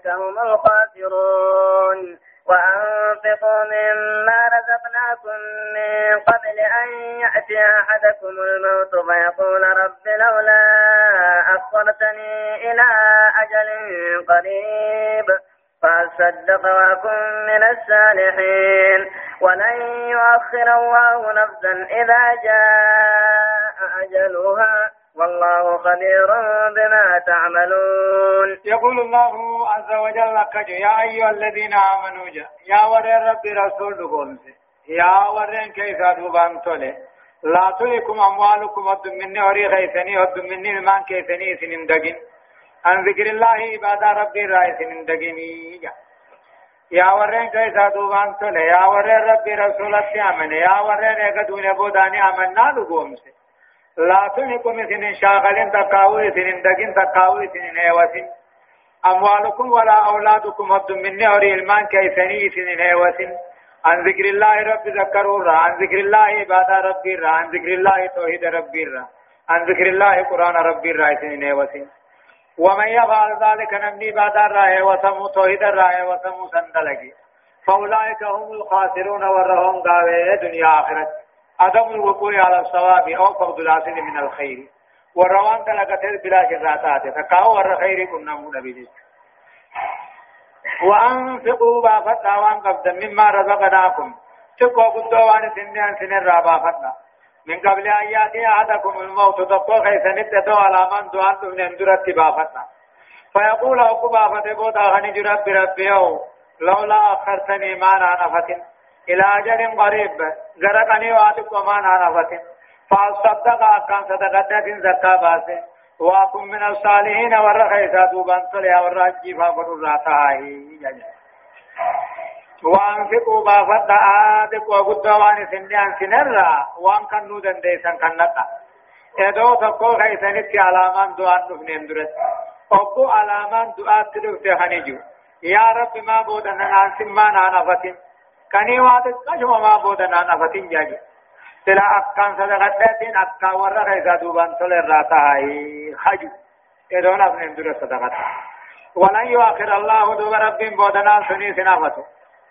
هم الخاسرون. وأنفقوا مما رزقناكم من قبل أن يأتي أحدكم الموت فيقول رب لولا أخرتني إلى أجل قريب فأصدق وأكن من الصالحين. ولن يؤخر الله نفسا إذا جاء أجلها. والله خبير بما تعملون. يقول الله عز وجل كجو يا أيها الذين آمنوا جا يا ورين ربي رسول قول يا ورين كيف دوبان تولي. لا تلكم أموالكم ود مني وري غيثني ود مني المان كيثني سنين دقين. عن ذكر الله عبادة ربي رأي سنين دقيني جا يا ورين كيف دوبان تولي. يا ورين ربي رسول أمن. يا ورين اقدون بوداني أمنا لقوم سي لا تلكم سنين شاغلين تقاوي سنين دقين تقاوي سنين هيوسين أموالكم ولا أولادكم هد من نهر المان كيسني سنين هيوسين عن ذكر الله رب ذكروا عن ذكر الله عبادة ربي عن ذكر الله توحيد ربي عن ذكر الله قرآن ربي را سنين هيوسين ومن يفعل ذلك نمني بعد الرأي وسمو توحيد الرأي وسمو سندلقي فأولئك هم الخاسرون ورهم قاوة دنيا آخرت. عدم الوقوع على الصواب أو فقد الحاصل من الخير. والروان تلقت بلا شراتات تقاو ور خير كنا نبي. وأنفقوا بافتا وأن قبضا مما رزقناكم. تقوى قدوا وان سنين سنين رابافتا من قبل أن يأتي أحدكم الموت تقوى خيسا نتدو على من دوان من اندرت بافتا فيقول أقبا فتبوتا غني ربي ربي لولا أخرتني ما نعنفتن إلى أجل قريب غرقني وعدك وما نعرفت فأصدق أكان صدقة زكاة باسه وأكون من الصالحين والرخيصة دوبان صليا والرجي فافر راتاهي وأنفقوا بافت آدك وقدوان سنيان سنرى وأن كنو دنديسان كنقا ادو تقو خيسانك علامان دعان نفنين درت أبو علامان دعات تدفت خنجو يا رب ما بودنا نانسي ما نعنفتين كني واتت قشم ما بودنا نفتين جاجي سلا أكان صدقتين أكا ورا خيزا دوبان صلى الراتا هاي خجو إذن أبن اندر صدقت ولن يؤخر الله دوب رب بودنا سني سنافتو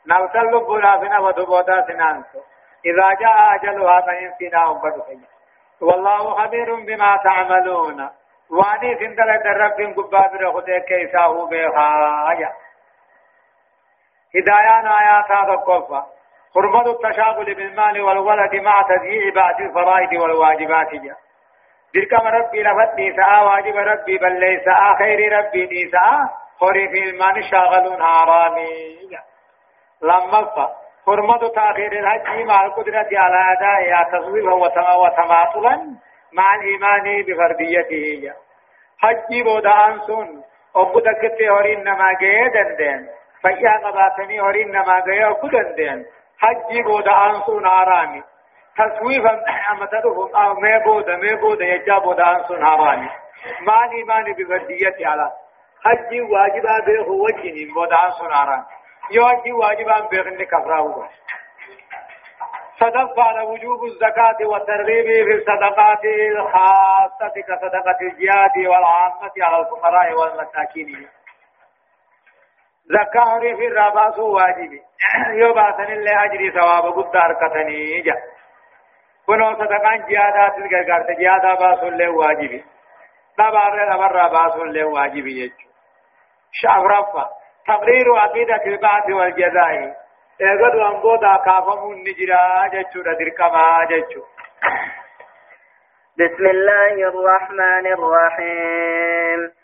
نوتل لبنا سنافتو بودا سنانسو إذا جاء أجلها فإن سنا أمبر والله خبير بما تعملون واني سندل رب قباب رخده كيسا هو بخايا هدايان آيات هذا القفة. حرمة التشاغل بالمال والولد مع تضييع بعض الفرائض والواجبات. جاء ذكر ربي لفت نساء واجب ربي بل ليس خير ربي نساء خوري في المال شاغلون حرامي. لما حرمة تأخير الحج مع القدرة على أداء تصويبا وتماطلا مع الإيمان بفرديته. حج بودا أنسون. أبدا كتي هورين نما جيدن دين. فيا قباتني هورين نما غيا كدن دين. حجي بودا انسون آرامي تصويفا امتدهم أو مي بودا مي بودا يجا بودا انسون آرامي ماني ماني بفرديتي على. حج واجبا به وجن بودان سنارا يو حج واجبا به كفراه صدق على وجوب الزكاة والترغيب في الصدقات الخاصة كصدقة الجهاد والعامة على الفقراء والمساكين. زكاة في الرباس واجب يبعثن الله أجري ثواب قد أركتني جا كنو صدقان جهادات الغرغرت جهادا باس الله واجب نبار نبر باس الله واجب يجو شعب تقرير عقيدة البعث والجزاء اغد وان بودا كافمون نجرا جچو دركما جچو بسم الله الرحمن الرحيم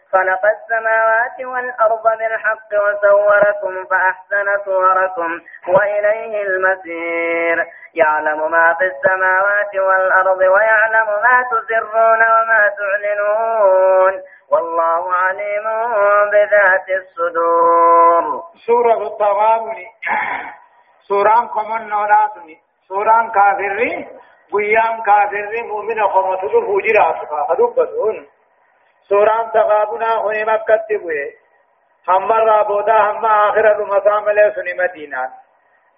خلق السماوات والأرض بالحق وصوركم فأحسن صوركم وإليه المسير يعلم ما في السماوات والأرض ويعلم ما تسرون وما تعلنون. والله عليم بذات الصدور. سورة التغابن سورة كمن نوراتني سورة كافرين قيام كافرين مؤمن خمسة فوجرات فهدوبتون سوران تغابنا هني مكة تبوي هم رابودا هم آخر المسام لسني مدينة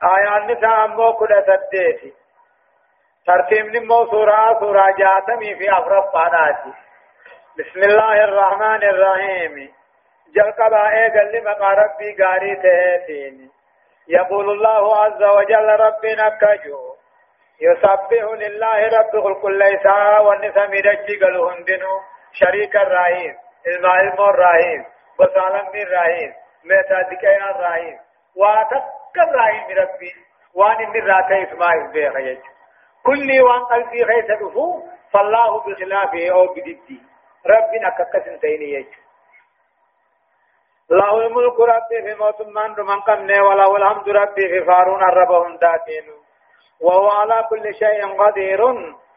آيان نساء أمو كل سديتي ترتيب نمو سورة سورة جاتمي في أفرق قاناتي بسم الله الرحمن الرحيم جل قبائي قل لما ربي قاري تهتين يقول الله عز وجل ربنا كجو يسبح لله رب كل ليس والنساء مدجي قلوا هندنو شريك الرحيم المعلم الرحيم وسالم الرحيم ميتا دكيا الرحيم واتك الرحيم ربي وان من راتي اسماعيل بيخيج كل وان قلبي خيس دفو فالله بخلافه أو بددي ربنا ككسن تيني له الملك ربي في موت من من قمنا وله الحمد ربي في فارون الربهم داتين وهو على كل شيء قدير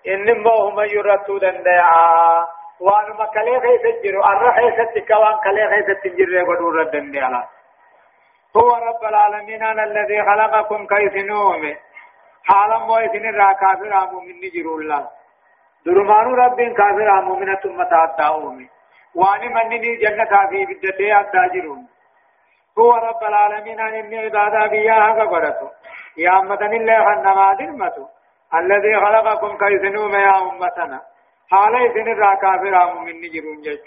إنما هم يرتو دندعا. وان مكلي خيس جرو الرحي ستك وان كلي خيس تجر ودور الدنيا هو رب العالمين أنا الذي خلقكم كيف نوم حالا مويسن را كافر آمو من نجر الله. درمان رب كافر آمو من ثم تعداؤمي وان منني جنة في بدتي أداجرون. هو رب العالمين أن عبادة بياها قبرته يا أمة الله خنما درمته الذي خلقكم كيف نوم يا أمتنا. حالا إذن الرا كافر مؤمن جرون جج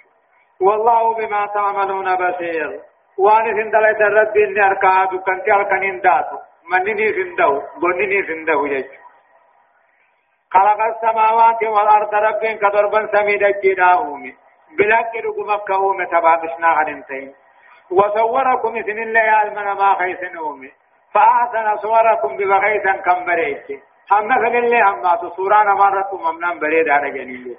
والله بما تعملون بصير وان إذن دلت الرب إن أركا دكان أركانين داتو منني سندو غنني سندو جج خلق السماوات والأرض رب كدربا سميد جناهم بلاك رقمك كوم تبابشنا عن وصوركم إذن الله المنا ما خيسنهم فأحسن صوركم ببغيثا كم بريتي هم اللي هم تصوران أمارتكم ممنان بريد على جنيل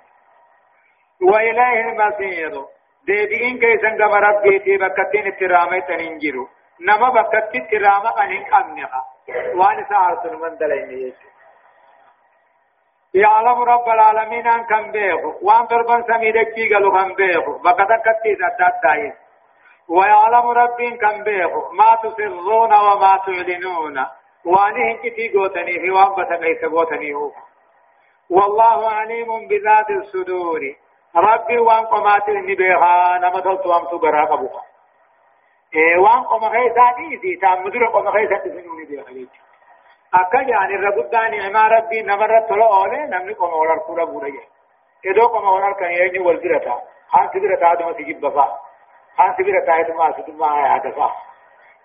وإليه المصير ديبئين كيسن كما ربيتي بكتين اترامي تننجرو نما بكت اترامة أنين أمنها وان سعرت من دلين يعلم رب العالمين أن كم بيخو وان تربان سميدكي قالوا كم بيخو بكتا كتي ذات دايس ويعلم رب كم بيخو ما تسرون وما تعلنون. وانه كتي قوتني في وان بتقيس قوتني هو. والله عليم بذات الصدور. ربي وان قمات النبيها نما تلت وان تبرا قبوها. إيه وان قم خيسا ديسي تام مدر قم خيسا تسنوني بيها ليك. أكا يعني ربطاني عما ربي نمرت تلو أولي نمني قم أولار كورا بوريا إدو قم أولار كان يجي والبرتا خان سبرتا دم تجيب بفا. خان سبرتا دم أسدما آيا دفا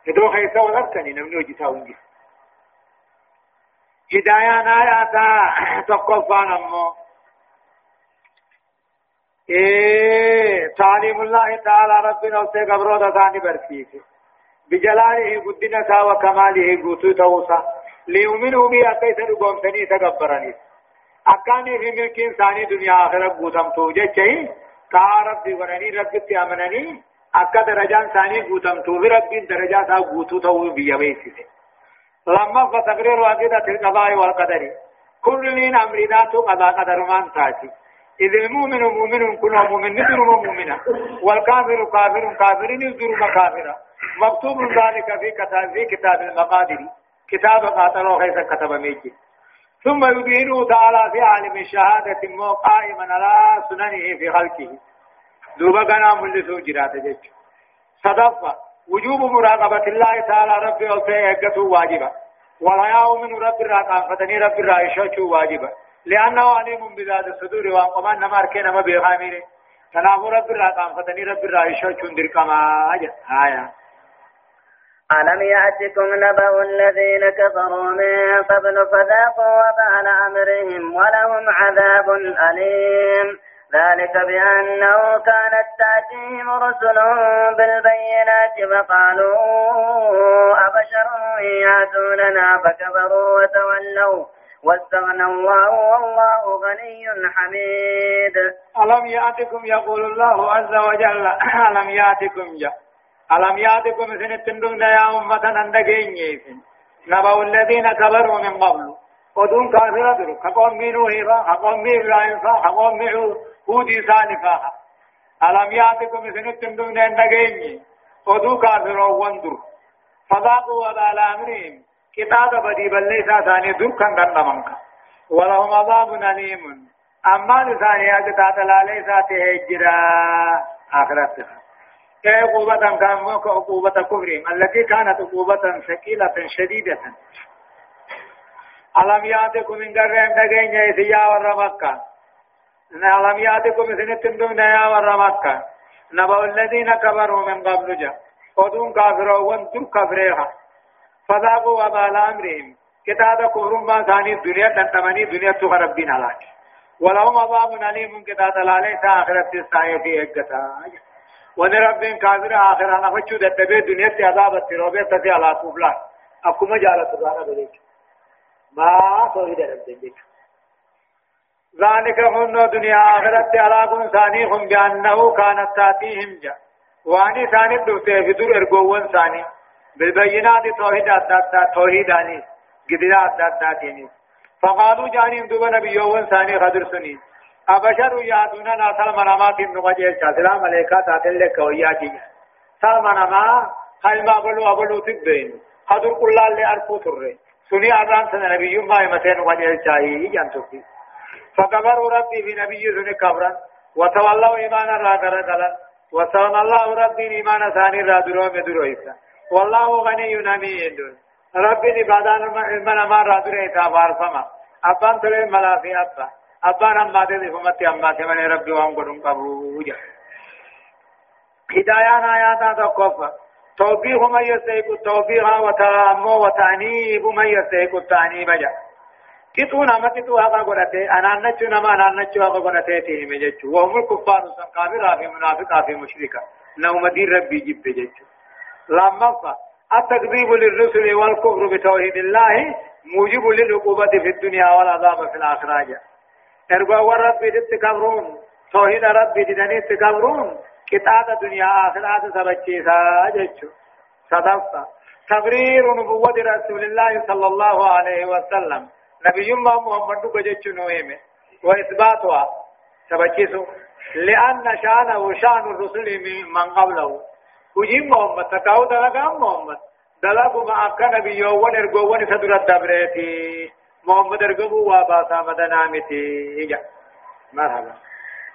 إدو خيسا أولار كان نمني وجيسا ونجي. هدايان آياتا تقفان أمو إيه تعليم الله تعالى ربنا وسيق أبرود ثاني برسيك بجلاله قدنة وكماله قوتو توسا ليؤمنوا بي أكيس رقوم سني تقبرني أكاني في ملك إنساني دنيا آخرة قوتم توجه چهي تا ربي ورني ربي تيامنني أكا درجان ثاني قوتم تو ربي درجات قوتو تو بيا بيسي لما فتقرير عقيدة القضاء والقدر. كل من أمرنا تو قضاء قدر من تاتي إذ المؤمن مؤمن كل مؤمن ندر مؤمنا والكافر كافر كافر ندر كافرا مكتوب ذلك في كتاب في كتاب المقادير كتاب قاتلوا خيس كتب ميجي ثم يبينه تعالى في عالم الشهادة مو قائما على سننه في خلقه. دوبا كان ملسو جرات جيش صدفة وجوب مراقبة الله تعالى ربي والتي واجبة. ولا يؤمن رب الرقام فتني رب الرائشة واجبة. لأنه عليم بذات الصدور وقمان نمار كنا ما بيغامين تنام رب الرقام فتني رب الرائشة چندر كما آية. ألم يأتكم نبأ الذين كفروا من قبل فذاقوا وبال أمرهم ولهم عذاب أليم. ذلك بأنه كانت تأتيهم رسلهم بالبينات فقالوا أبشر يأتوننا فكفروا وتولوا واستغنى الله والله غني حميد. ألم يأتكم يقول الله عز وجل؟ ألم يأتكم جاء ألم يأتكم سنتندون يا أمة أندقين يسن نبأ الذين كبروا من قبل. ودون كافر درو كقوم هيفا كقوم رايفا كقوم مينو هودي سانفا ألم يأتكم سنتندون أندقين ودون كافر وندر. فذاقوا وبال أمرهم كتاب بدي بليسا ثاني در كان دنمنك ولهم عذاب أليم. أما لثاني أجتاد لا ليسا تهجرا. آخرتها عقوبة كان عقوبة كفرهم التي كانت عقوبة ثقيلة شديدة. ألم يأتكم من قرهم دقين يسيا ور مكة ألم يأتكم سنتم دون يا ور مكة نبأ الذين كفروا من قبل جاء ودون كافروا وأنتم كفريها فذاقوا وبال أمرهم. كتاب كفرهم ما ثاني الدنيا تنتمني دنيا تغربين عليك ولهم عذاب أليم كتاب لا ليس آخرة السعي في إقتا ونرب كافر آخر أنا فشو دتبه دنيا تي عذاب التروبة تتي على طفلا أكما جالت رانا بليك ما توحيد رب ديك ذلك هن دنيا آخرت على كن ثانيهم بأنه كانت تأتيهم جا. وأني ثاني دوته في دور ارغوون ثاني. بالبينات توحيد أداتا توحيداني قدرات أداتيني فقالوا جانين دوبا نبيوون ثاني خدر سنين أبشر يأتوننا سلم نمات نقجل سلام ملائكة تاتل لك وياجي سلم نما هل ما بلو أبلو تبين خدر قل الله أرفو تره سني أذان سنة نبي ما يمتين نقجل شاهي جانتوكي فكبروا ربي في نبي سنة كبرا وتولوا إيمانا را كرقلا وسلم الله ربي إيمانا ثاني را درو مدرو إسا والله غني حميد ربي نبادان من ما را درو إتا فارفما أبان تلين ملا في أبا. أبان أما تدي فمتي أما تمن ربي وان قدن قبوجا هدايان آياتا تقف توبيخ من يستيق التوبيخ وتأمو وتعنيب من يستيق التعنيب جا. كتو نما كتو هذا قرأتي أنا نچو نما أنا نچو هذا قرأتي تيهم جچو وهم الكفار سن كافر في منافق في مشركة نوم دين ربي جب جچو لما التكذيب للرسل والكفر بتوحيد الله موجب للعقوبة في الدنيا والعذاب في الآخرة جا ارغوا وربي تتكبرون توحيد ربي دني تكبرون كتاب دنيا آخرة سبچيسا جچو صدفة تبرير نبوة رسول الله صلى الله عليه وسلم نبي ما محمد بجچو نويمه وإثباتها. سبچيسو لأن شأنه شأن الرسل من قبله. وجيب محمد تكاو دلقا محمد. دلقوا ما أكا نبي يوون ارقوون سدر الدبريتي. محمد ارقبوا واباسا مدنامتي. مرحبا.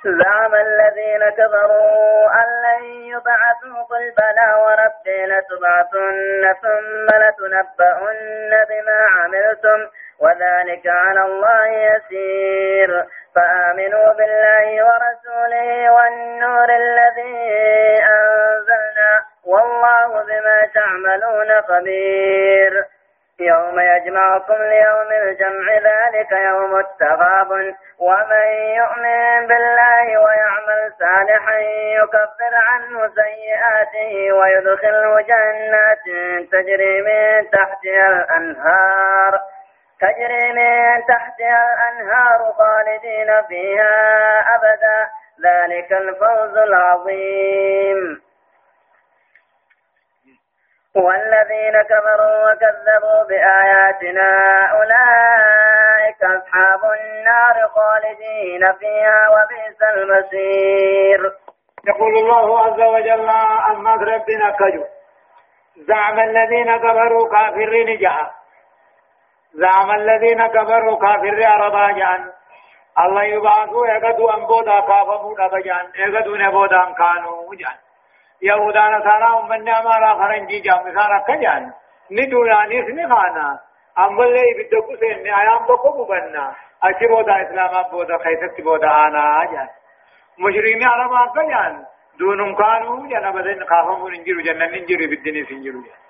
زعم الذين كفروا أن لن يبعثوا قل بلى وربي لتبعثن ثم لتنبؤن بما عملتم وذلك على الله يسير. فآمنوا بالله ورسوله والنور الذي أنزلنا والله بما تعملون خبير. يوم يجمعكم ليوم الجمع ذلك يوم التغاب ومن يؤمن بالله ويعمل صالحا يكفر عنه سيئاته ويدخله جنات تجري من تحتها الأنهار. تجري من تحتها الأنهار خالدين فيها أبدا. ذلك الفوز العظيم. والذين كفروا وكذبوا بآياتنا أولئك أصحاب النار خالدين فيها وبئس المصير. يقول الله عز وجل أما ربنا كجو. زعم الذين كفروا كافرين جاء زعم الذين كفروا كافر عربا جان. الله يبعثوا يقدوا أن بودا كافموا نبجان يقدوا نبودا كانوا جان. يهودا نصارى من أمارا فرنجي جام نصارى كجان. ندولا نيس نخانا. أمبلي بدكو سين أيام بكو ببنا. أشي بودا إسلاما بودا خيست بودا آنا جان. مشرين عربا كجان. دونهم كانوا جان بدن كافموا ننجروا جنن ننجروا بالدنيا سنجروا جان.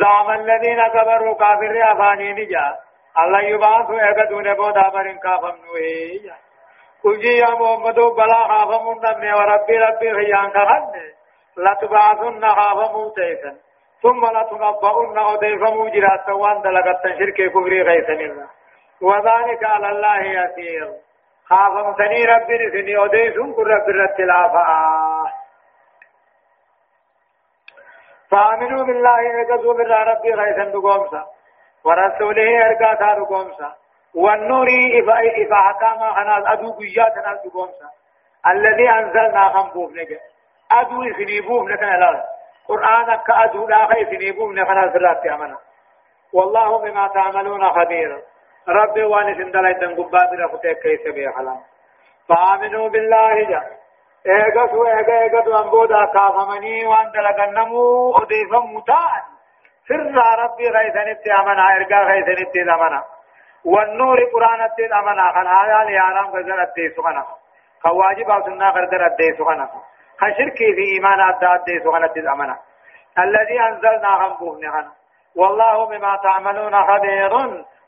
زعم الذين كفروا كافر أفاني نجا. الله يبعث يقدون بودا برن كافم نوهي قل يا محمد بلا خافم نمني وربي ربي خيان كهن لتبعثن خافم تيسا ثم لتنبؤن أضيفم جرات وان دلقت شرك كفري غيثن الله وذلك على الله يسير خافم سني ربي رسني أضيفم كل ربي رتلافا فآمنوا بالله إرقصوا من ربي غيثا دقومسا ورسوله إرقاتا دقومسا والنور إفا حكاما خناز أدو قياتنا دقومسا الذي أنزلنا خنبوف نجا. أدو إسنيبوف نكنا لا. قرآن كأدو لا خي إسنيبوف نكنا سرات أمنا والله بما تعملون خبير. ربي وانس اندلا إدن قباد رفتك كيس بيخلا فآمنوا بالله جا. ايغسو ايغا ايغا انبودا كافمني وان دلغنمو اضيفم متان سر ربي غيثنت أمنا ارغا غيثنت أمنا. والنور قرآن ات أمنا. خن آيا ليارام غزر ات سخنا خواجب أو سنة غردر ات سخنا خشركي في إيمان ات ات سخنا أمنا. الذي أنزلنا هم بوهن والله بما تعملون خبير.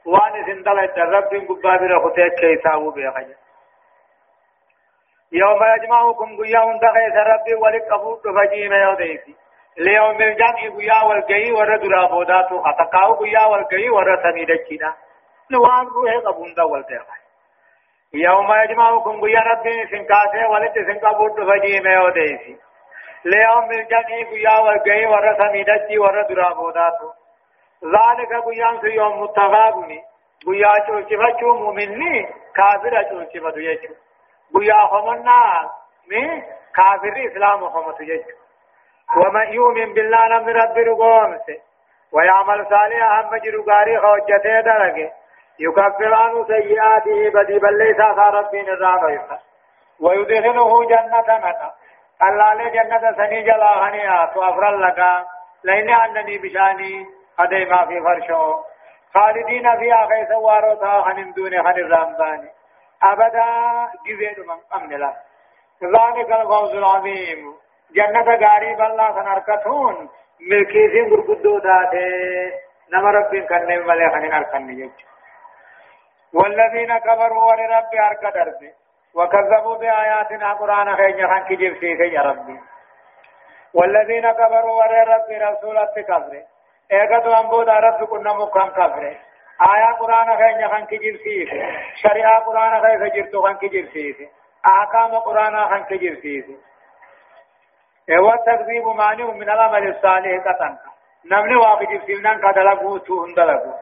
وأن سندل رب قبابر خطيك كيساو بيخجر يوم يجمعكم قيا هندخيس ربي ولك أبوك فجيم يوديسي ليوم الجمع قيا والقي ورد رابوداتو. أتقاو قيا والقي ورد سميدكينا نوان روح قبون دا والتقى يوم يجمعكم قيا ربي سنكاسي ولد سنكابوت فجيم يوديسي ليوم الجمع قيا والقي ورد سميدكي ورد رابوداتو ذلك قيا يوم متغابني قيا چوچفچو مؤمنني كافر چوچفتو يچو بيا خمنا من كافر إسلام خمس يج ومن يؤمن بالله نم رب رقومس ويعمل صالحا هم جرقاري خوجته درجه يكفر عنه سيئاته بدي بل ليس ربين الرام ويدخله جنة نتا الله لي جنة سني جلا هنيا وافر لك. لين أنني بشأني هدي ما في فرشو. خالدين فيها خيس واروتا خنم دون خن الرمباني أبدا جزيد من أمن لا ذلك الفوز العظيم. جنة غاري بالله سنركتون. ملكي سين غرقدو داته نما رب كان ملي خنين أركن يج والذين كفروا ولرب أرك درب. وكذبوا بآياتنا قرآن خير خان كجيب سيخي يا ربي والذين كفروا ولرب رسولة كفر. ايغتو أنبود رب كنا مكان كفر. آية قرآن خير خان كجير سيس شريعة قرآن خير فجرتو خان كجير سيس أحكام قرآن خان كجير سيس هو تكذيب مانع من العمل الصالح قطن نمني واقع سينان كدلقو تو هندلقو.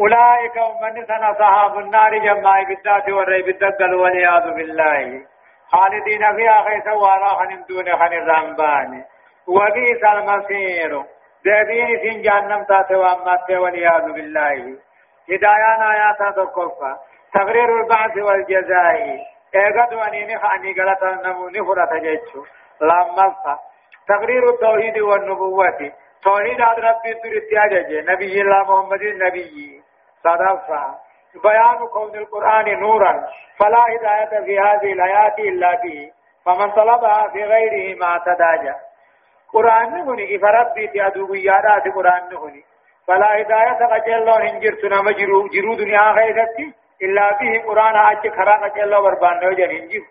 أولئك من سنة صحاب النار جمع بالذات والريب الدقل والعياذ بالله. خالدين فيها خيسا وراء دون خن الرمبان وبئس المصير. دابين سين جهنم تاتي وأمات والعياذ بالله. هدايان آيات تقفى تقرير البعث والجزاء. ايغد وانيني خاني غلطا نموني فرط جيتشو لما تقرير التوحيد والنبوة. توحيد ربي تريد نبي الله محمد النبي. صدفة بيان كون القرآن نورا. فلا هداية في هذه الآيات إلا به. فمن طلبها في غيره ما تداجى. قرآن نهني. إفرد في أدو قيادات قرآن نهني. فلا هداية قجلون هنجرت نما جرو دنيا غيرتي إلا به قرآن أجي خرا قجلو بربان نوجن هنجر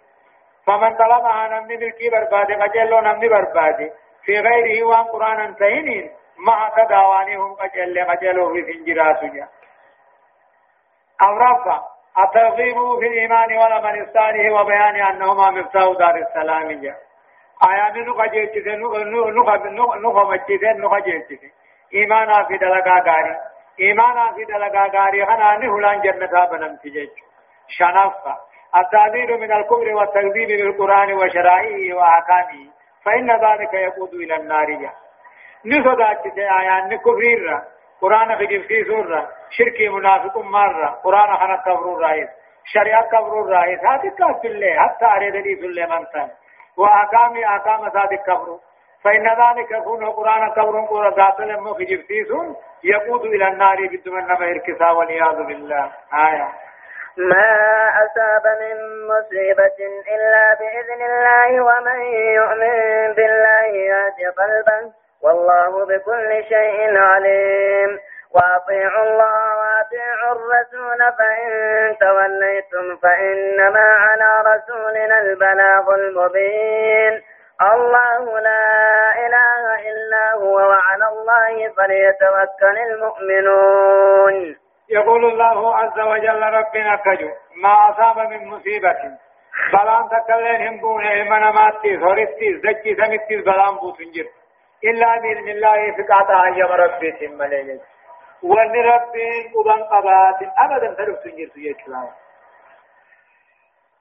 فمن طلبها نمني ملكي برباد قجلو نمني برباد. في غيره وان قرآن تهنين. مع تداوانهم قجل قجلو في سنجرات جا أورافا الترغيب في الإيمان ولمن الصالح وبيان أنهما مفتاح دار السلام. جا آيان نخجيتك نخمجتك نخجيتك إيمانا في دلقا غاري إيمانا في دلقا غاري غنا نهلان جنة بنمت جيج شنفة التعبير من الكفر والتكذيب بالقرآن وشرائعه وأحكامه فإن ذلك يقود إلى النار. جا نصدات آيان كفر قرآن في جبسي سورة شركي منافق مرة قرآن خنا كفر الرئيس شريعة كفر الرئيس هذه كفر الله حتى أريد لي سلة من وأحكام أحكام ذلك كفر فإن ذلك يكون قرآن كبر قرآن ذات لما في جبتيس يقود إلى النار بدون نبه الكسا والعياذ بالله آية ما أصاب من مصيبة إلا بإذن الله ومن يؤمن بالله يهد قلبا والله بكل شيء عليم. وأطيعوا الله وأطيعوا الرسول فإن توليتم فإنما على رسولنا البلاغ المبين. الله لا إله إلا هو وعلى الله فليتوكل المؤمنون. يقول الله عز وجل ربنا كجو ما أصاب من مصيبة. بلان تكلين هم بونه من ماتي ثورتي زكي سمتي بلان بوتنجر إلا بإذن الله فقاطع أيام ربي تمالي وأن ربي قبان قبات أبدا تلف تنجر سيئة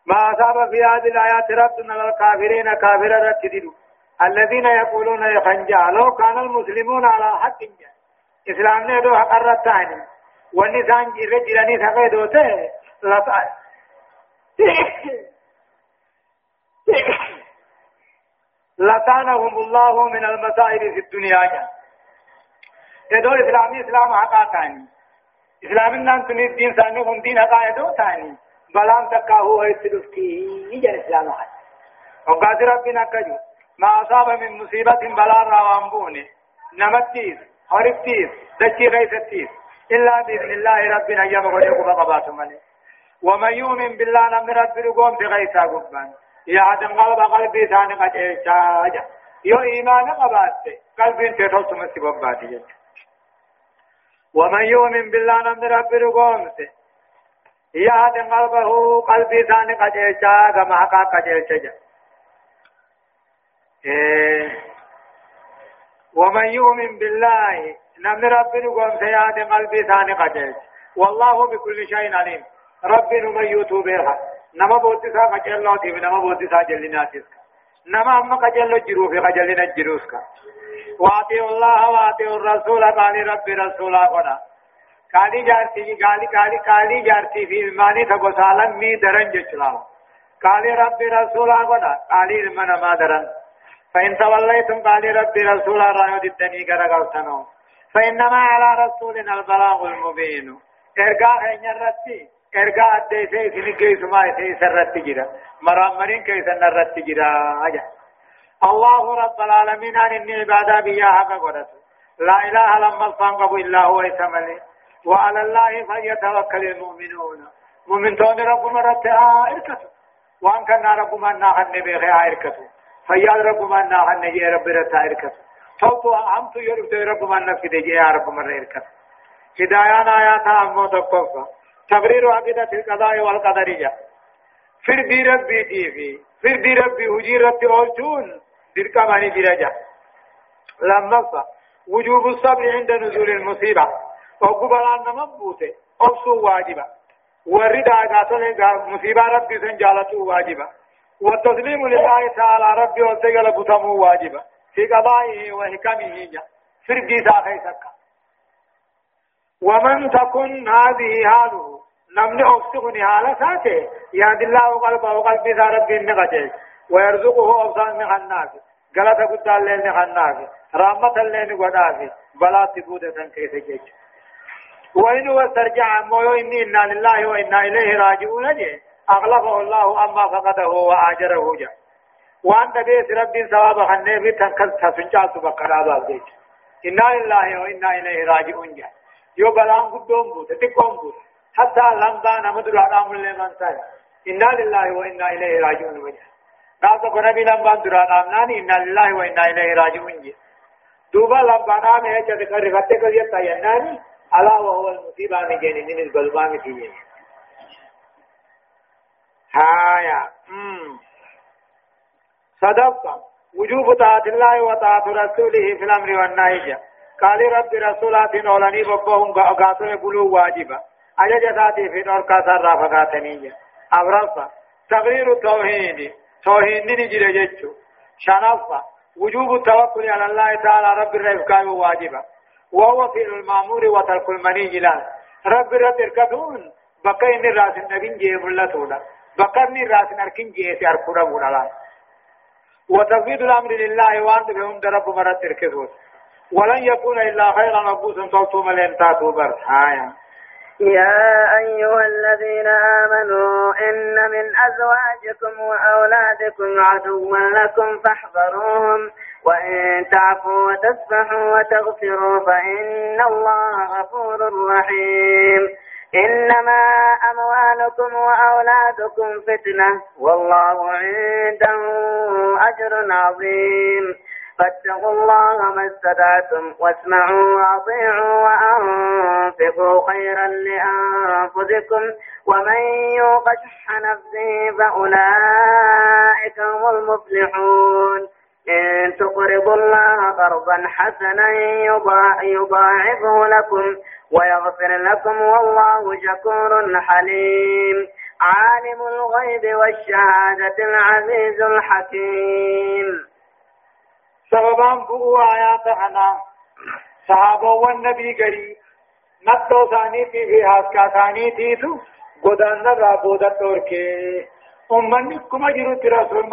ما أصاب في هذه الآيات ربنا للكافرين كافر رتدلوا الذين يقولون يخنجا لو كان المسلمون على حق إسلام نيدو حق الرتاني والنسان رجلاني ثقيدو ته لطانهم الله من المصائب في الدنيا. يدو إسلامي إسلام حقا تاني. إسلام النان تنيد دين سانهم دين حقا يدو تاني. بلان تكا هو يسلسكي يجن إسلام حد وقاد ربنا كجو. ما أصاب من مصيبة بلا روانبوني نمتيس هرفتيس دجي غيثتيس إلا بإذن الله ربنا يبقى يقوم قباتهم ومن يؤمن بالله نم رب رقوم بغيثا قبان يعدم قلب قلبي ثاني قد إيشاجا يو إيمان قبات قلبي تتوت مسيبات ومن يؤمن بالله نم رب رقوم يعدم قلبه قلبي ثاني قد إيشاجا ما حقا قد إيشاجا ومن يؤمن بالله نمن رب نقوم سياد قلبي ثاني قجيج والله بكل شيء عليم رب نمن يوتو بها نما بوتسا قجلو تيب نما بوتسا جلنا تسك نما أما قجلو جرو في قجلنا جروسك واتي الله واتي الرسول قال رب رسولا قنا قالي جارتي قالي قالي قالي جارتي في الماني تقو سالم مي درن جچلا قال رب رسولا قنا قالي من ما درن فإن توليتم قال رب رسولا رأيو ددني قرقلتنو فإنما على رسولنا البلاغ المبين إرقاء إن الرتي إرقاء أدي سي سنكي سما سي سرت جرا مرامرين كي سنرت جرا أجا الله رب العالمين عن إني عبادة بياها قدرت لا إله لما الفانقب إلا هو يسملي وعلى الله فليتوكل المؤمنون مؤمن تون رب مرت آه إركتو وان كان رب من ناهن بيخي آه إركتو فيال رب من ناهن جي رب رتا إركتو صوت أمت يرب رب من نفسي يا رب من ريركت هدايان آيات أمو تقفى تبرير عقيدة القضاء والقدرية. في دي ربي تيفي في دي ربي هجي ربي أولتون دركا ماني درجة لما وجوب الصبر عند نزول المصيبة. وقبل أن مبوته أبسو واجبا. والردا قاتل مصيبة ربي سنجالته واجبا. والتسليم لله تعالى ربي وسيقل بطمه واجبا. في قضائه وحكمه فرقي ساخي سكا. ومن تكن هذه حاله نمن أفسقني حالة ساته يهد الله قلبه وقلب ذا ربي النغجي ويرزقه أفضل من الناس غلط قد الليل من الناس رحمة الليل قدافي بلا تبودة كيف جيج وإن واسترجع مويو إني إنا لله وإنا إليه راجعون جي أغلقه الله أما فقده وآجره جاء وأن دبيت رب ثواب خنه في تنكل تسنجا سبقرا بالديت إنا لله وإنا إليه راجعون جاء يو بلان قدوم بوت تقوم بوت حتى لنبا نمدر علام لمن ساي إنا لله وإنا إليه راجعون وجه ناسا قنبي لنبا در علام إنا لله وإنا إليه راجعون جاء دوبا لنبا نام ہے جد رفتے کر یہ تینانی الا وهو المصيبه من جن من البلبان في هايا امم صدقت وجوب طاعة الله وطاعة رسوله في الأمر والنهي قال رب رسولات نولني ببهم قاتل بلو واجبا. أجج ذاتي في نور كاسر رافقاتنية أبرصة تغيير التوحيد توحيد نجر جيتشو شنفة وجوب التوكل على الله تعالى رب الرفقاء واجبا. وهو في المامور وترك المني لا. رب رب الكتون بقين الراس النبين جيب الله بقرني الراس نركين جيسي أركونا مولا وتفويض الأمر لله وأنت بهم درب مرات الكذوس ولن يكون إلا خيرا مبوسا صوتهم لن تاتوا برحايا يا أيها الذين آمنوا إن من أزواجكم وأولادكم عدوا لكم فاحذروهم. وإن تعفوا وتصفحوا وتغفروا فإن الله غفور رحيم. إنما أموالكم وأولادكم فتنة. والله عنده أجر عظيم. فاتقوا الله ما استطعتم واسمعوا واطيعوا وأنفقوا خيرا لأنفسكم ومن يوق شح نفسه فأولئك هم المفلحون. إن تقرضوا الله قرضا حسنا يضاعفه لكم ويغفر لكم والله شكور حليم. عالم الغيب والشهادة العزيز الحكيم. سببان بؤوا آيات أنا. صحابة والنبي قري. نتو ثاني في في هاسكا ثاني تيتو. قدان رابودة توركي أمني كما جرو ترسول